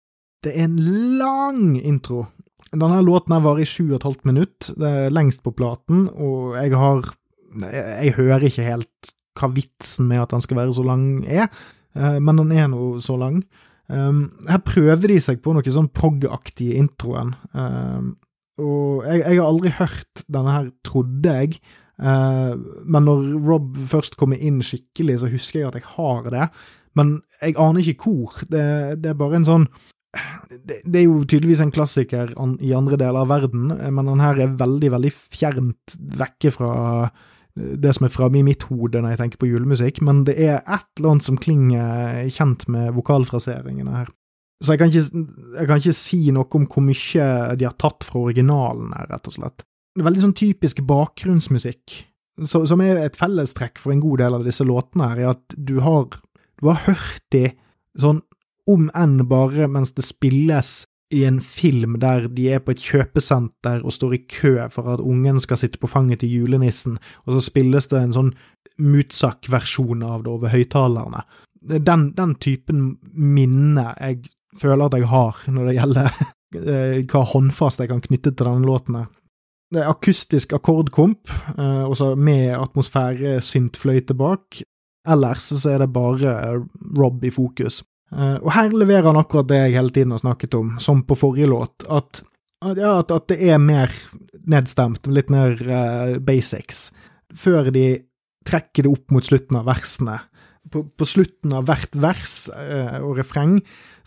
Det er en lang intro. Denne låten her varer i sju og et halvt minutt. Det er lengst på platen, og jeg har Jeg hører ikke helt hva vitsen med at den skal være så lang er, men den er nå så lang. Um, her prøver de seg på noe sånn prog-aktig i introen, um, og jeg, jeg, har aldri hørt denne her, trodde jeg. Uh, men når Rob først kommer inn skikkelig, så husker jeg at jeg har det. Men jeg aner ikke hvor. Det, det er bare en sånn det, det, er jo tydeligvis en klassiker an, i andre deler av verden, men den her er veldig, veldig fjernt vekke fra det som er framme i mitt hode når jeg tenker på julemusikk, men det er et eller annet som klinger kjent med vokalfraseringene her. Så jeg kan, ikke, jeg kan ikke si noe om hvor mye de har tatt fra originalen her, rett og slett. Det er veldig sånn typisk bakgrunnsmusikk, så, som er et fellestrekk for en god del av disse låtene her, er at du har, du har hørt de sånn om enn bare mens det spilles i en film der de er på et kjøpesenter og står i kø for at ungen skal sitte på fanget til julenissen, og så spilles det en sånn Mutsak-versjon av det over høyttalerne. Den, den typen minne jeg føler at jeg har når det gjelder <laughs> eh, hva håndfast jeg kan knytte til denne låten. Det er akustisk akkordkomp, eh, også med atmosfæresyntfløyte bak. Ellers så er det bare Rob i fokus. Uh, og her leverer han akkurat det jeg hele tiden har snakket om, som på forrige låt, at, ja, at, at det er mer nedstemt, litt mer uh, basics, før de trekker det opp mot slutten av versene. På, på slutten av hvert vers uh, og refreng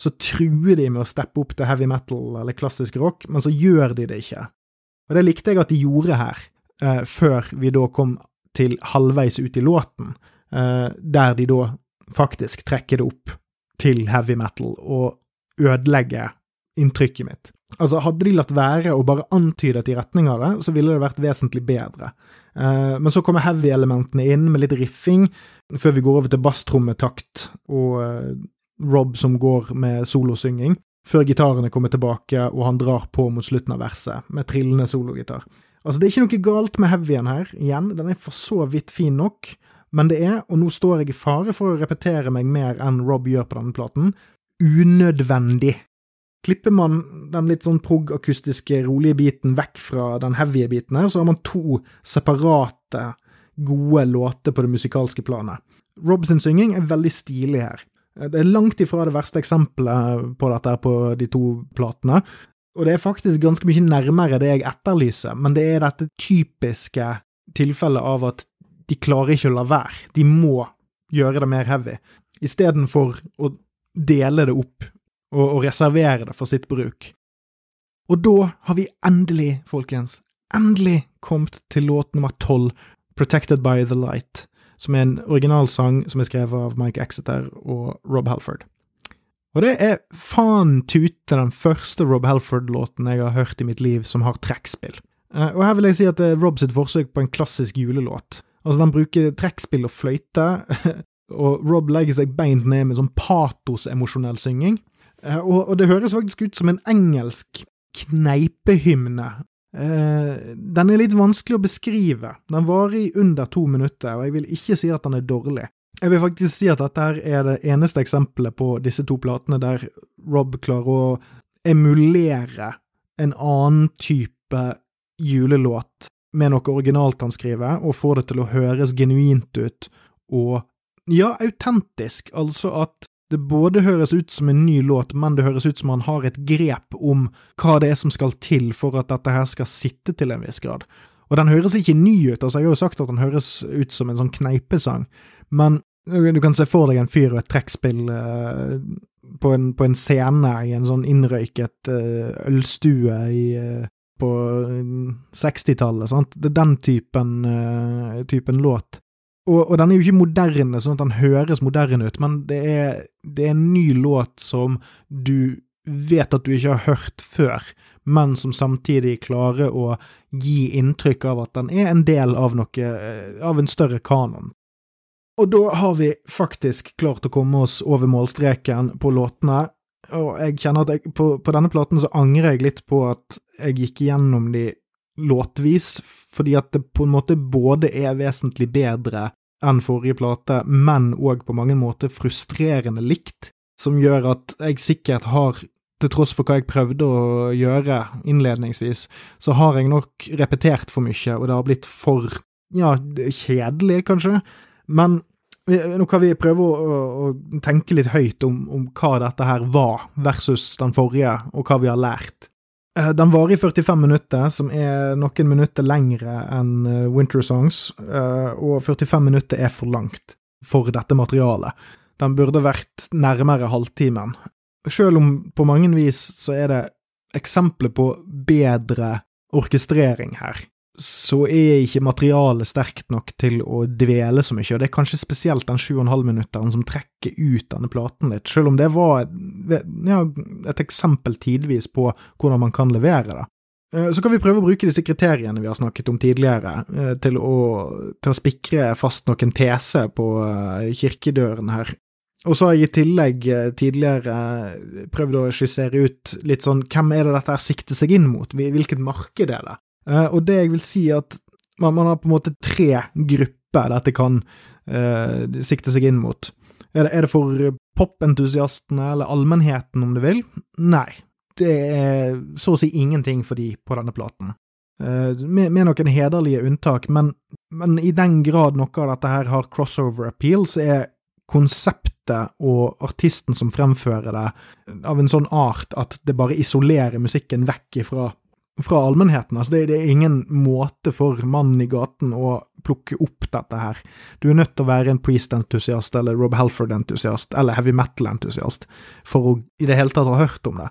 så truer de med å steppe opp til heavy metal eller klassisk rock, men så gjør de det ikke. Og det likte jeg at de gjorde her, før vi da kom til halvveis ut i låten, der de da faktisk trekker det opp til heavy metal og ødelegge inntrykket mitt. Altså, hadde de latt være å bare antydet i retning av det, så ville det vært vesentlig bedre. Uh, men så kommer heavy-elementene inn med litt riffing, før vi går over til basstrommetakt og uh, Rob som går med solosynging, før gitarene kommer tilbake og han drar på mot slutten av verset med trillende sologitar. Altså, det er ikke noe galt med heavyen her, igjen, den er for så vidt fin nok, men det er, og nå står jeg i fare for å repetere meg mer enn Rob gjør på denne platen, unødvendig. Klipper man den litt sånn prog-akustiske, rolige biten vekk fra den heavy biten her, så har man to separate, gode låter på det musikalske planet. Rob sin synging er veldig stilig her. Det er langt ifra det verste eksempelet på dette på de to platene, og det er faktisk ganske mye nærmere det jeg etterlyser, men det er dette typiske tilfellet av at de klarer ikke å la være. De må gjøre det mer heavy, istedenfor å dele det opp og, og reservere det for sitt bruk. Og da har vi endelig, folkens, endelig kommet til låt nummer tolv, Protected by the Light, som er en originalsang som er skrevet av Mike Exeter og Rob Halford. Og det er faen tute den første Rob Halford-låten jeg har hørt i mitt liv som har trekkspill. Eh, og her vil jeg si at det er Rob sitt forsøk på en klassisk julelåt. Altså, den bruker trekkspill og fløyte, <laughs> og Rob legger seg beint ned med sånn patosemosjonell synging. Eh, og, og, det høres faktisk ut som en engelsk kneipehymne. Eh, den er litt vanskelig å beskrive. Den varer i under to minutter, og jeg vil ikke si at den er dårlig. Jeg vil faktisk si at dette er det eneste eksempelet på disse to platene der Rob klarer å emulere en annen type julelåt med noe originalt han skriver, og får det til å høres genuint ut og, ja, autentisk, altså at det både høres ut som en ny låt, men det høres ut som han har et grep om hva det er som skal til for at dette her skal sitte til en viss grad. Og den høres ikke ny ut, altså jeg har jo sagt at den høres ut som en sånn kneipesang, men du kan se for deg en fyr og et trekkspill uh, på, på, en, scene i en sånn innrøyket uh, ølstue i, uh, på 60-tallet. sant? Det er den typen, uh, typen låt. Og, og, den er jo ikke moderne, sånn at den høres moderne ut, men det er, det er en ny låt som du vet at du ikke har hørt før, men som samtidig klarer å gi inntrykk av at den er en del av noe, eh, av en større kanon. Og da har vi faktisk klart å komme oss over målstreken på låtene, og jeg kjenner at jeg, på, på denne platen så angrer jeg litt på at jeg gikk gjennom de låtvis, fordi at det på en måte både er vesentlig bedre enn forrige plate, men òg på mange måter frustrerende likt, som gjør at jeg sikkert har, til tross for hva jeg prøvde å gjøre innledningsvis, så har jeg nok repetert for mye, og det har blitt for, ja, kjedelig, kanskje. Men nå kan vi prøve å, å, å tenke litt høyt om, om, hva dette her var, versus den forrige, og hva vi har lært. Eh, den varer i 45 minutter, som er noen minutter lengre enn eh, Winter Songs, eh, og 45 minutter er for langt for dette materialet. Den burde vært nærmere halvtimen. Selv om på mange vis så er det eksempler på bedre orkestrering her så er ikke materialet sterkt nok til å dvele så mye, og det er kanskje spesielt den 7,5-minutteren som trekker ut denne platen litt, selv om det var ja, et eksempel tidvis på hvordan man kan levere det. Eh, så kan vi prøve å bruke disse kriteriene vi har snakket om tidligere, eh, til å, til å spikre fast noen tese på eh, kirkedøren her. Og så har jeg i tillegg tidligere prøvd å skissere ut litt sånn hvem er det dette sikter seg inn mot, hvilket marked er det? Uh, og det jeg vil si, at man, man, har på en måte tre grupper dette kan uh, sikte seg inn mot. Er det, er det for popentusiastene, eller allmennheten, om du vil? Nei. Det er så å si ingenting for de på denne platen. Uh, med, med, noen hederlige unntak, men, men, i den grad noe av dette her har crossover appeal, så er konseptet og artisten som fremfører det, av en sånn art at det bare isolerer musikken vekk ifra fra allmennheten. Altså det, det, er ingen måte for mannen i gaten å plukke opp dette her. Du er nødt til å være en Priest-entusiast eller Rob Halford-entusiast eller heavy metal-entusiast for å i det hele tatt ha hørt om det.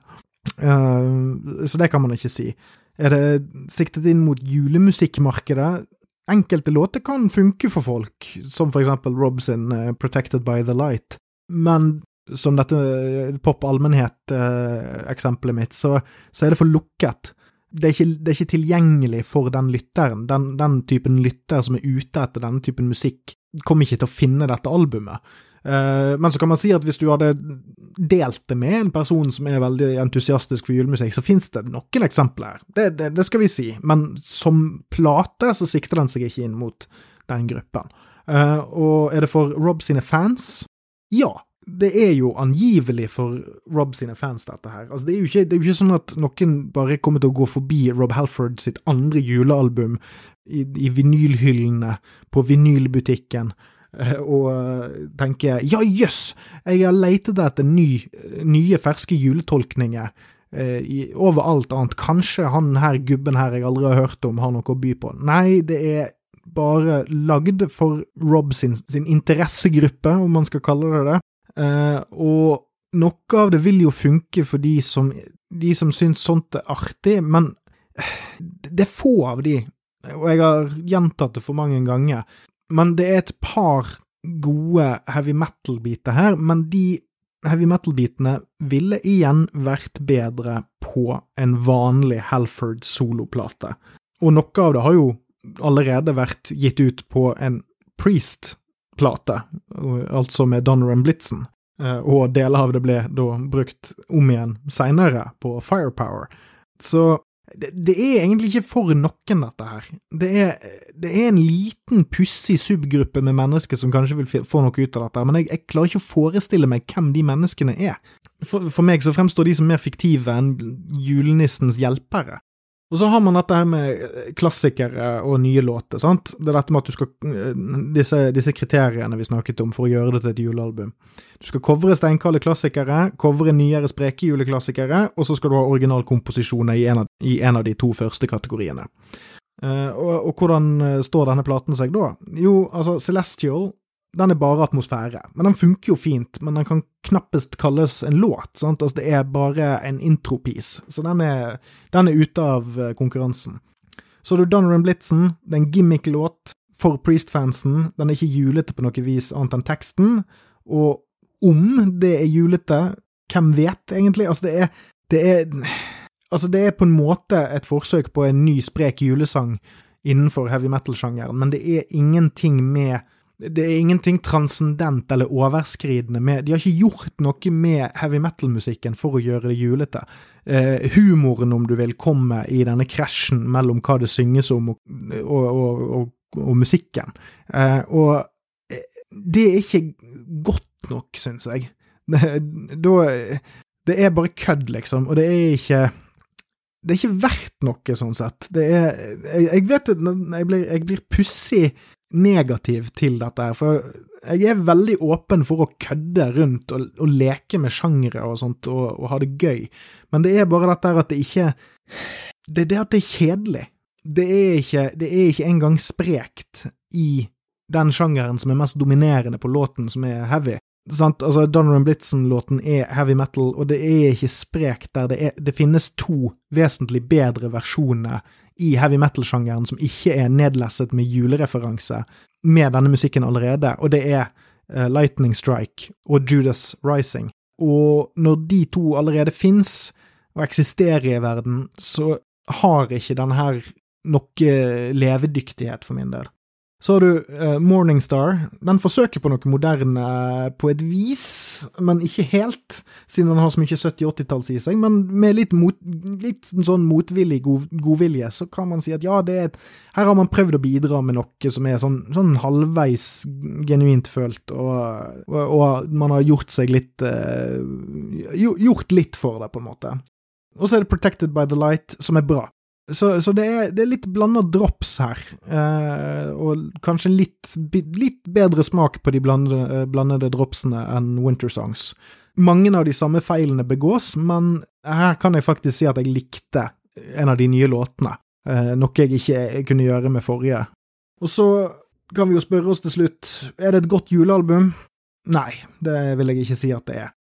Uh, så det kan man ikke si. Er det siktet inn mot julemusikkmarkedet? Enkelte låter kan funke for folk, som for eksempel Rob sin uh, Protected by the Light, men som dette uh, pop allmennhet-eksempelet mitt, så, så er det for lukket det er, ikke, det er, ikke, tilgjengelig for den lytteren. Den, den, typen lytter som er ute etter denne typen musikk, kommer ikke til å finne dette albumet. Uh, men så kan man si at hvis du hadde delt det med en person som er veldig entusiastisk for julemusikk, så finnes det noen eksempler. Det, det, det skal vi si. Men som plate så sikter den seg ikke inn mot den gruppen. Uh, og er det for Rob sine fans? Ja, det er jo angivelig for Rob sine fans, dette her. Altså, det, er ikke, det, er jo ikke, sånn at noen bare kommer til å gå forbi Rob Halford sitt andre julealbum i, i vinylhyllene på vinylbutikken eh, og tenke ja, jøss, jeg har leitet etter ny, nye, ferske juletolkninger eh, over alt annet. Kanskje han her gubben her jeg aldri har hørt om, har noe å by på. Nei, det er bare lagd for Rob sin, sin interessegruppe, om man skal kalle det det. Uh, og noe av det vil jo funke for de som, de som syns sånt er artig, men det er få av de, og jeg har gjentatt det for mange ganger, men det er et par gode heavy metal-biter her, men de heavy metal-bitene ville igjen vært bedre på en vanlig Halford soloplate. Og noe av det har jo allerede vært gitt ut på en Priest plate, altså med Donner and Blitzen. Eh, og deler av det ble da brukt om igjen seinere på Firepower. Så det, det, er egentlig ikke for noen, dette her. Det er, det er en liten, pussig subgruppe med mennesker som kanskje vil få noe ut av dette, men jeg, jeg klarer ikke å forestille meg hvem de menneskene er. For, for meg så fremstår de som mer fiktive enn julenissens hjelpere. Og så har man dette her med eh, klassikere og nye låter, sant. Det er dette med at du skal eh, Disse, disse kriteriene vi snakket om for å gjøre det til et julealbum. Du skal covre steinkalde klassikere, covre nyere spreke juleklassikere, og så skal du ha originalkomposisjoner i, i, en av de to første kategoriene. Uh, og, og, hvordan står denne platen seg da? Jo, altså, Celestial den er bare atmosfære. Men den funker jo fint, men den kan knappest kalles en låt. sant? Altså, det er bare en intropiece, så den er, den er ute av eh, konkurransen. Så har du Donovan Blitzen, det er en gimmick-låt for Priest-fansen. Den er ikke julete på noe vis annet enn teksten. Og om det er julete, hvem vet, egentlig? Altså, det er, det er Altså, det er på en måte et forsøk på en ny, sprek julesang innenfor heavy metal-sjangeren, men det er ingenting med det er ingenting transcendent eller overskridende med De har ikke gjort noe med heavy metal-musikken for å gjøre det julete. Eh, humoren, om du vil, komme i denne krasjen mellom hva det synges om, og, og, og, og musikken. Eh, og eh, det er ikke godt nok, syns jeg. Det, <laughs> da Det er bare kødd, liksom, og det er ikke det er ikke verdt noe, sånn sett. Det er Jeg, jeg vet at jeg blir, jeg blir pussig negativ til dette her, for jeg er veldig åpen for å kødde rundt og, og leke med sjangere og sånt, og, og, ha det gøy, men det er bare dette her at det ikke Det er det at det er kjedelig. Det er ikke, det er ikke engang sprekt i den sjangeren som er mest dominerende på låten, som er heavy. Sant? Altså, Donovan Blitzen-låten er heavy metal, og det er ikke sprekt der. Det, er, det finnes to vesentlig bedre versjoner i heavy metal-sjangeren som ikke er nedlesset med julereferanse med denne musikken allerede, og det er uh, Lightning Strike og Judas Rising. Og når de to allerede fins og eksisterer i verden, så har ikke denne her noe levedyktighet for min del. Så har du uh, Morningstar. Den forsøker på noe moderne uh, på et vis, men ikke helt, siden den har så mye 70-80-talls i seg. Men med litt, mot, litt sånn motvillig god, godvilje, så kan man si at ja, et, her har man prøvd å bidra med noe som er sånn, sånn halvveis genuint følt, og, og, og, man har gjort seg litt uh, Gjort litt for det, på en måte. Og så er det Protected by the Light, som er bra. Så, så det, er, det, er, litt blanda drops her, eh, og kanskje litt, litt, bedre smak på de blandede, eh, blandede dropsene enn Winter Songs. Mange av de samme feilene begås, men her kan jeg faktisk si at jeg likte en av de nye låtene, eh, noe jeg ikke kunne gjøre med forrige. Og så kan vi jo spørre oss til slutt, er det et godt julealbum? Nei, det vil jeg ikke si at det er.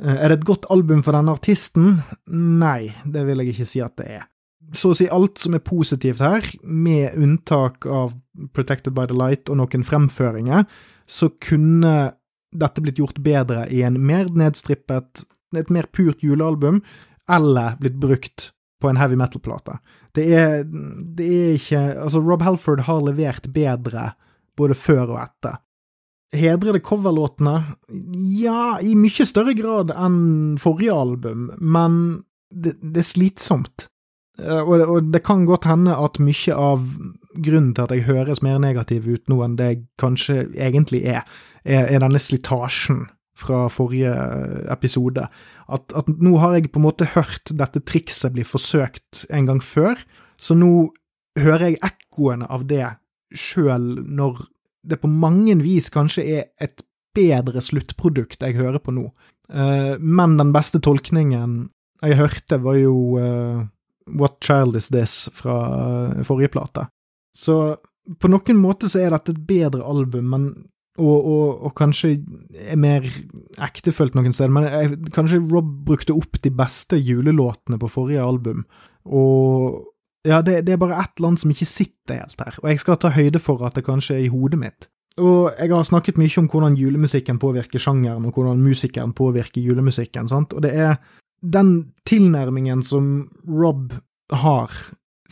Eh, er det et godt album for denne artisten? Nei, det vil jeg ikke si at det er så å si alt som er positivt her, med unntak av Protected by the Light og noen fremføringer, så kunne dette blitt gjort bedre i en mer nedstrippet, et mer purt julealbum, eller blitt brukt på en heavy metal-plate. Det det er ikke Altså, Rob Halford har levert bedre både før og etter. Hedrer det coverlåtene? Ja, i mye større grad enn forrige album, men det, det er slitsomt. Eh, og og det, kan godt hende at mye av grunnen til at jeg høres mer negativ ut nå enn det jeg kanskje egentlig er, er, er denne slitasjen fra forrige episode. At, at, nå har jeg på en måte hørt dette trikset bli forsøkt en gang før, så nå hører jeg ekkoene av det sjøl når det på mange vis kanskje er et bedre sluttprodukt jeg hører på nå. Uh, men den beste tolkningen jeg hørte, var jo What Child Is This fra eh, forrige plate. Så på noen måter så er dette et bedre album, men, og, og, og, kanskje er mer ektefølt noen steder. Men jeg, kanskje Rob brukte opp de beste julelåtene på forrige album, og ja, det, det er bare ett land som ikke sitter helt her, og jeg skal ta høyde for at det kanskje er i hodet mitt. Og jeg har snakket mye om hvordan julemusikken påvirker sjangeren, og hvordan musikeren påvirker julemusikken, sant, og det er den tilnærmingen som Rob har,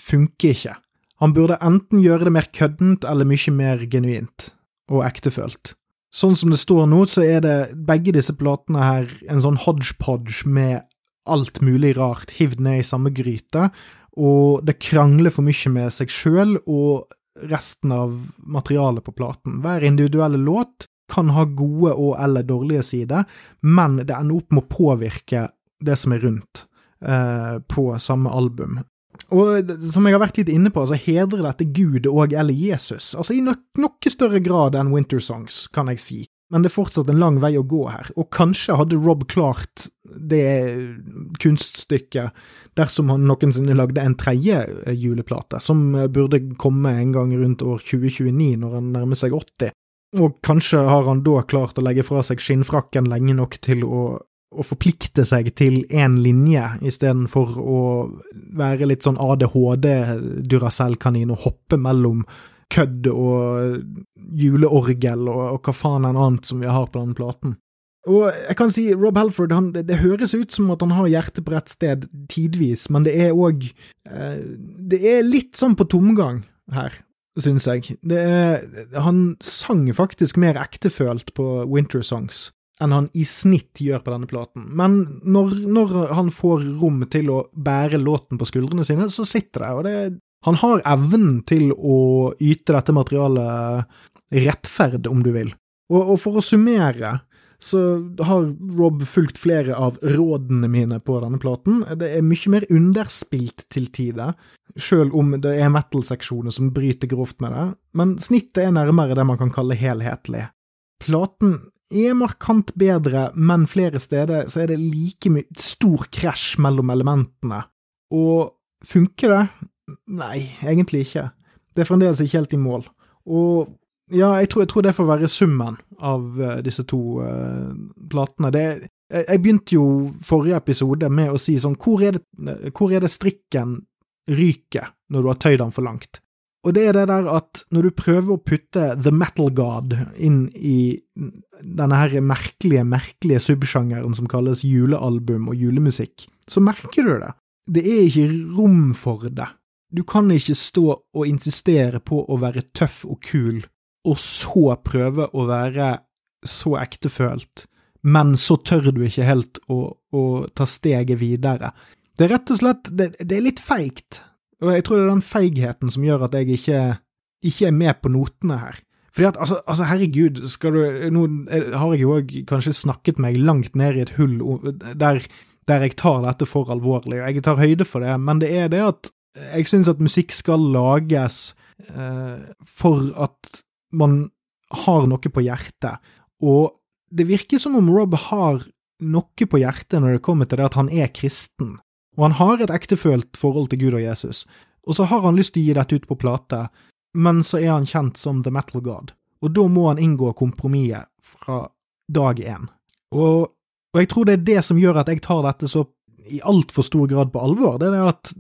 funker ikke. Han burde enten gjøre det mer køddent eller mye mer genuint og ektefølt. Sånn som det står nå, så er det begge disse platene her en sånn hodgepodge med alt mulig rart hivd ned i samme gryte, og det krangler for mye med seg sjøl og resten av materialet på platen. Hver individuelle låt kan ha gode og eller dårlige sider, men det ender opp med å påvirke det som er rundt eh, på samme album. Og som jeg har vært litt inne på, så hedrer dette Gud og eller Jesus, altså i no noe større grad enn Winter Songs, kan jeg si. Men det er fortsatt en lang vei å gå her, og kanskje hadde Rob klart det kunststykket dersom han noensinne lagde en tredje eh, juleplate, som eh, burde komme en gang rundt år 2029, når han nærmer seg 80. Og kanskje har han da klart å legge fra seg skinnfrakken lenge nok til å å forplikte seg til én linje, istedenfor å være litt sånn ADHD-Duracell-kanin og hoppe mellom kødd og juleorgel og, og hva faen enn annet som vi har på denne platen. Og jeg kan si Rob Halford, han, det, det, høres ut som at han har hjertet på rett sted tidvis, men det er òg eh, Det er litt sånn på tomgang her, syns jeg. Er, han sang faktisk mer ektefølt på Winter Songs enn han i snitt gjør på denne platen. Men når, når han får rom til å bære låten på skuldrene sine, så sitter det, og det han har evnen til å yte dette materialet rettferd, om du vil. Og, og for å summere, så har Rob fulgt flere av rådene mine på denne platen. Det er mye mer underspilt til tider, sjøl om det er metal-seksjoner som bryter grovt med det, men snittet er nærmere det man kan kalle helhetlig. Platen er markant bedre, men flere steder så er det like mye stor krasj mellom elementene. Og funker det? Nei, egentlig ikke. Det er fremdeles ikke helt i mål. Og ja, jeg tror, jeg tror, det får være summen av uh, disse to uh, platene. Det, jeg, jeg, begynte jo forrige episode med å si sånn Hvor er det, hvor er det strikken ryker når du har tøyd den for langt? Og det er det der at når du prøver å putte The Metal God inn i denne her merkelige, merkelige subsjangeren som kalles julealbum og julemusikk, så merker du det. Det er ikke rom for det. Du kan ikke stå og insistere på å være tøff og kul og så prøve å være så ektefølt, men så tør du ikke helt å, å ta steget videre. Det er rett og slett Det, er litt feigt, og jeg tror det er den feigheten som gjør at jeg ikke, ikke er med på notene her. Fordi at, altså, altså herregud, skal du Nå har jeg jo òg kanskje snakket meg langt ned i et hull der, der jeg tar dette for alvorlig, og jeg tar høyde for det, men det er det at jeg syns at musikk skal lages eh, for at man har noe på hjertet, og det virker som om Rob har noe på hjertet når det kommer til det at han er kristen, og han har et ektefølt forhold til Gud og Jesus, og så har han lyst til å gi dette ut på plate, men så er han kjent som The Metal God, og da må han inngå kompromisset fra dag én. Og, og, jeg tror det er det som gjør at jeg tar dette så i altfor stor grad på alvor, det er at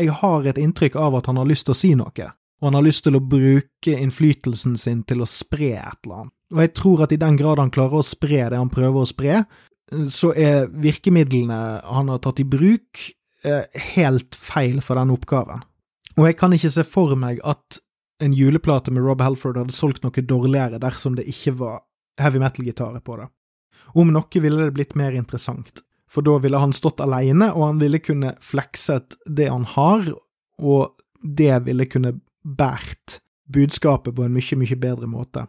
jeg har et inntrykk av at han har lyst til å si noe og han har lyst til å bruke innflytelsen sin til å spre et eller annet. Og jeg tror at i den grad han klarer å spre det han prøver å spre, så er virkemidlene han har tatt i bruk, eh, helt feil for den oppgaven. Og jeg kan ikke se for meg at en juleplate med Rob Halford hadde solgt noe dårligere dersom det ikke var heavy metal-gitarer på det. Om noe ville det blitt mer interessant, for da ville han stått alene, og han ville kunne flekset det han har, og det ville kunne båret budskapet på en mye, mye bedre måte.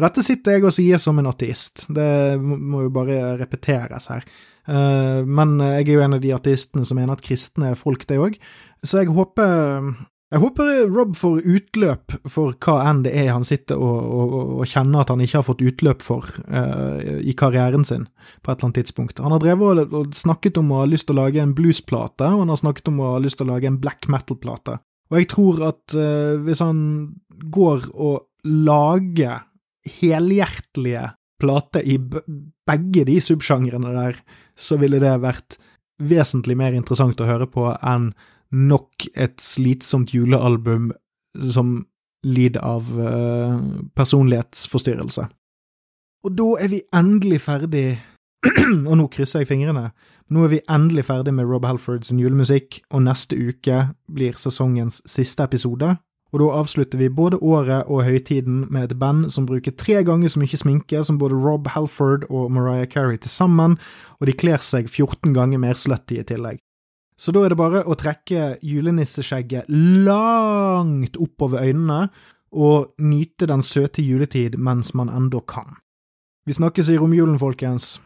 Og dette sitter jeg og sier som en ateist, det må jo bare repeteres her. Eh, men jeg er jo en av de ateistene som mener at kristne er folk, det òg, så jeg håper jeg håper Rob får utløp for hva enn det er han sitter og, og, og kjenner at han ikke har fått utløp for uh, i karrieren sin på et eller annet tidspunkt. Han har drevet og, snakket om å ha lyst til å lage en bluesplate, og han har snakket om å ha lyst til å lage en black metal-plate. Og jeg tror at uh, hvis han går og lager helhjertelige plate i begge de subsjangrene der, så ville det vært vesentlig mer interessant å høre på enn nok et slitsomt julealbum som lider av uh, personlighetsforstyrrelse. Og da er vi endelig ferdig <clears throat> og nå krysser jeg fingrene. Nå er vi endelig ferdig med Rob Halfords julemusikk, og neste uke blir sesongens siste episode. Og da avslutter vi både året og høytiden med et band som bruker tre ganger så mye sminke som både Rob Halford og Mariah Carey til sammen, og de kler seg 14 ganger mer slutty i tillegg. Så da er det bare å trekke julenisseskjegget langt oppover øynene og nyte den søte juletid mens man ennå kan. Vi snakkes i romjulen, folkens.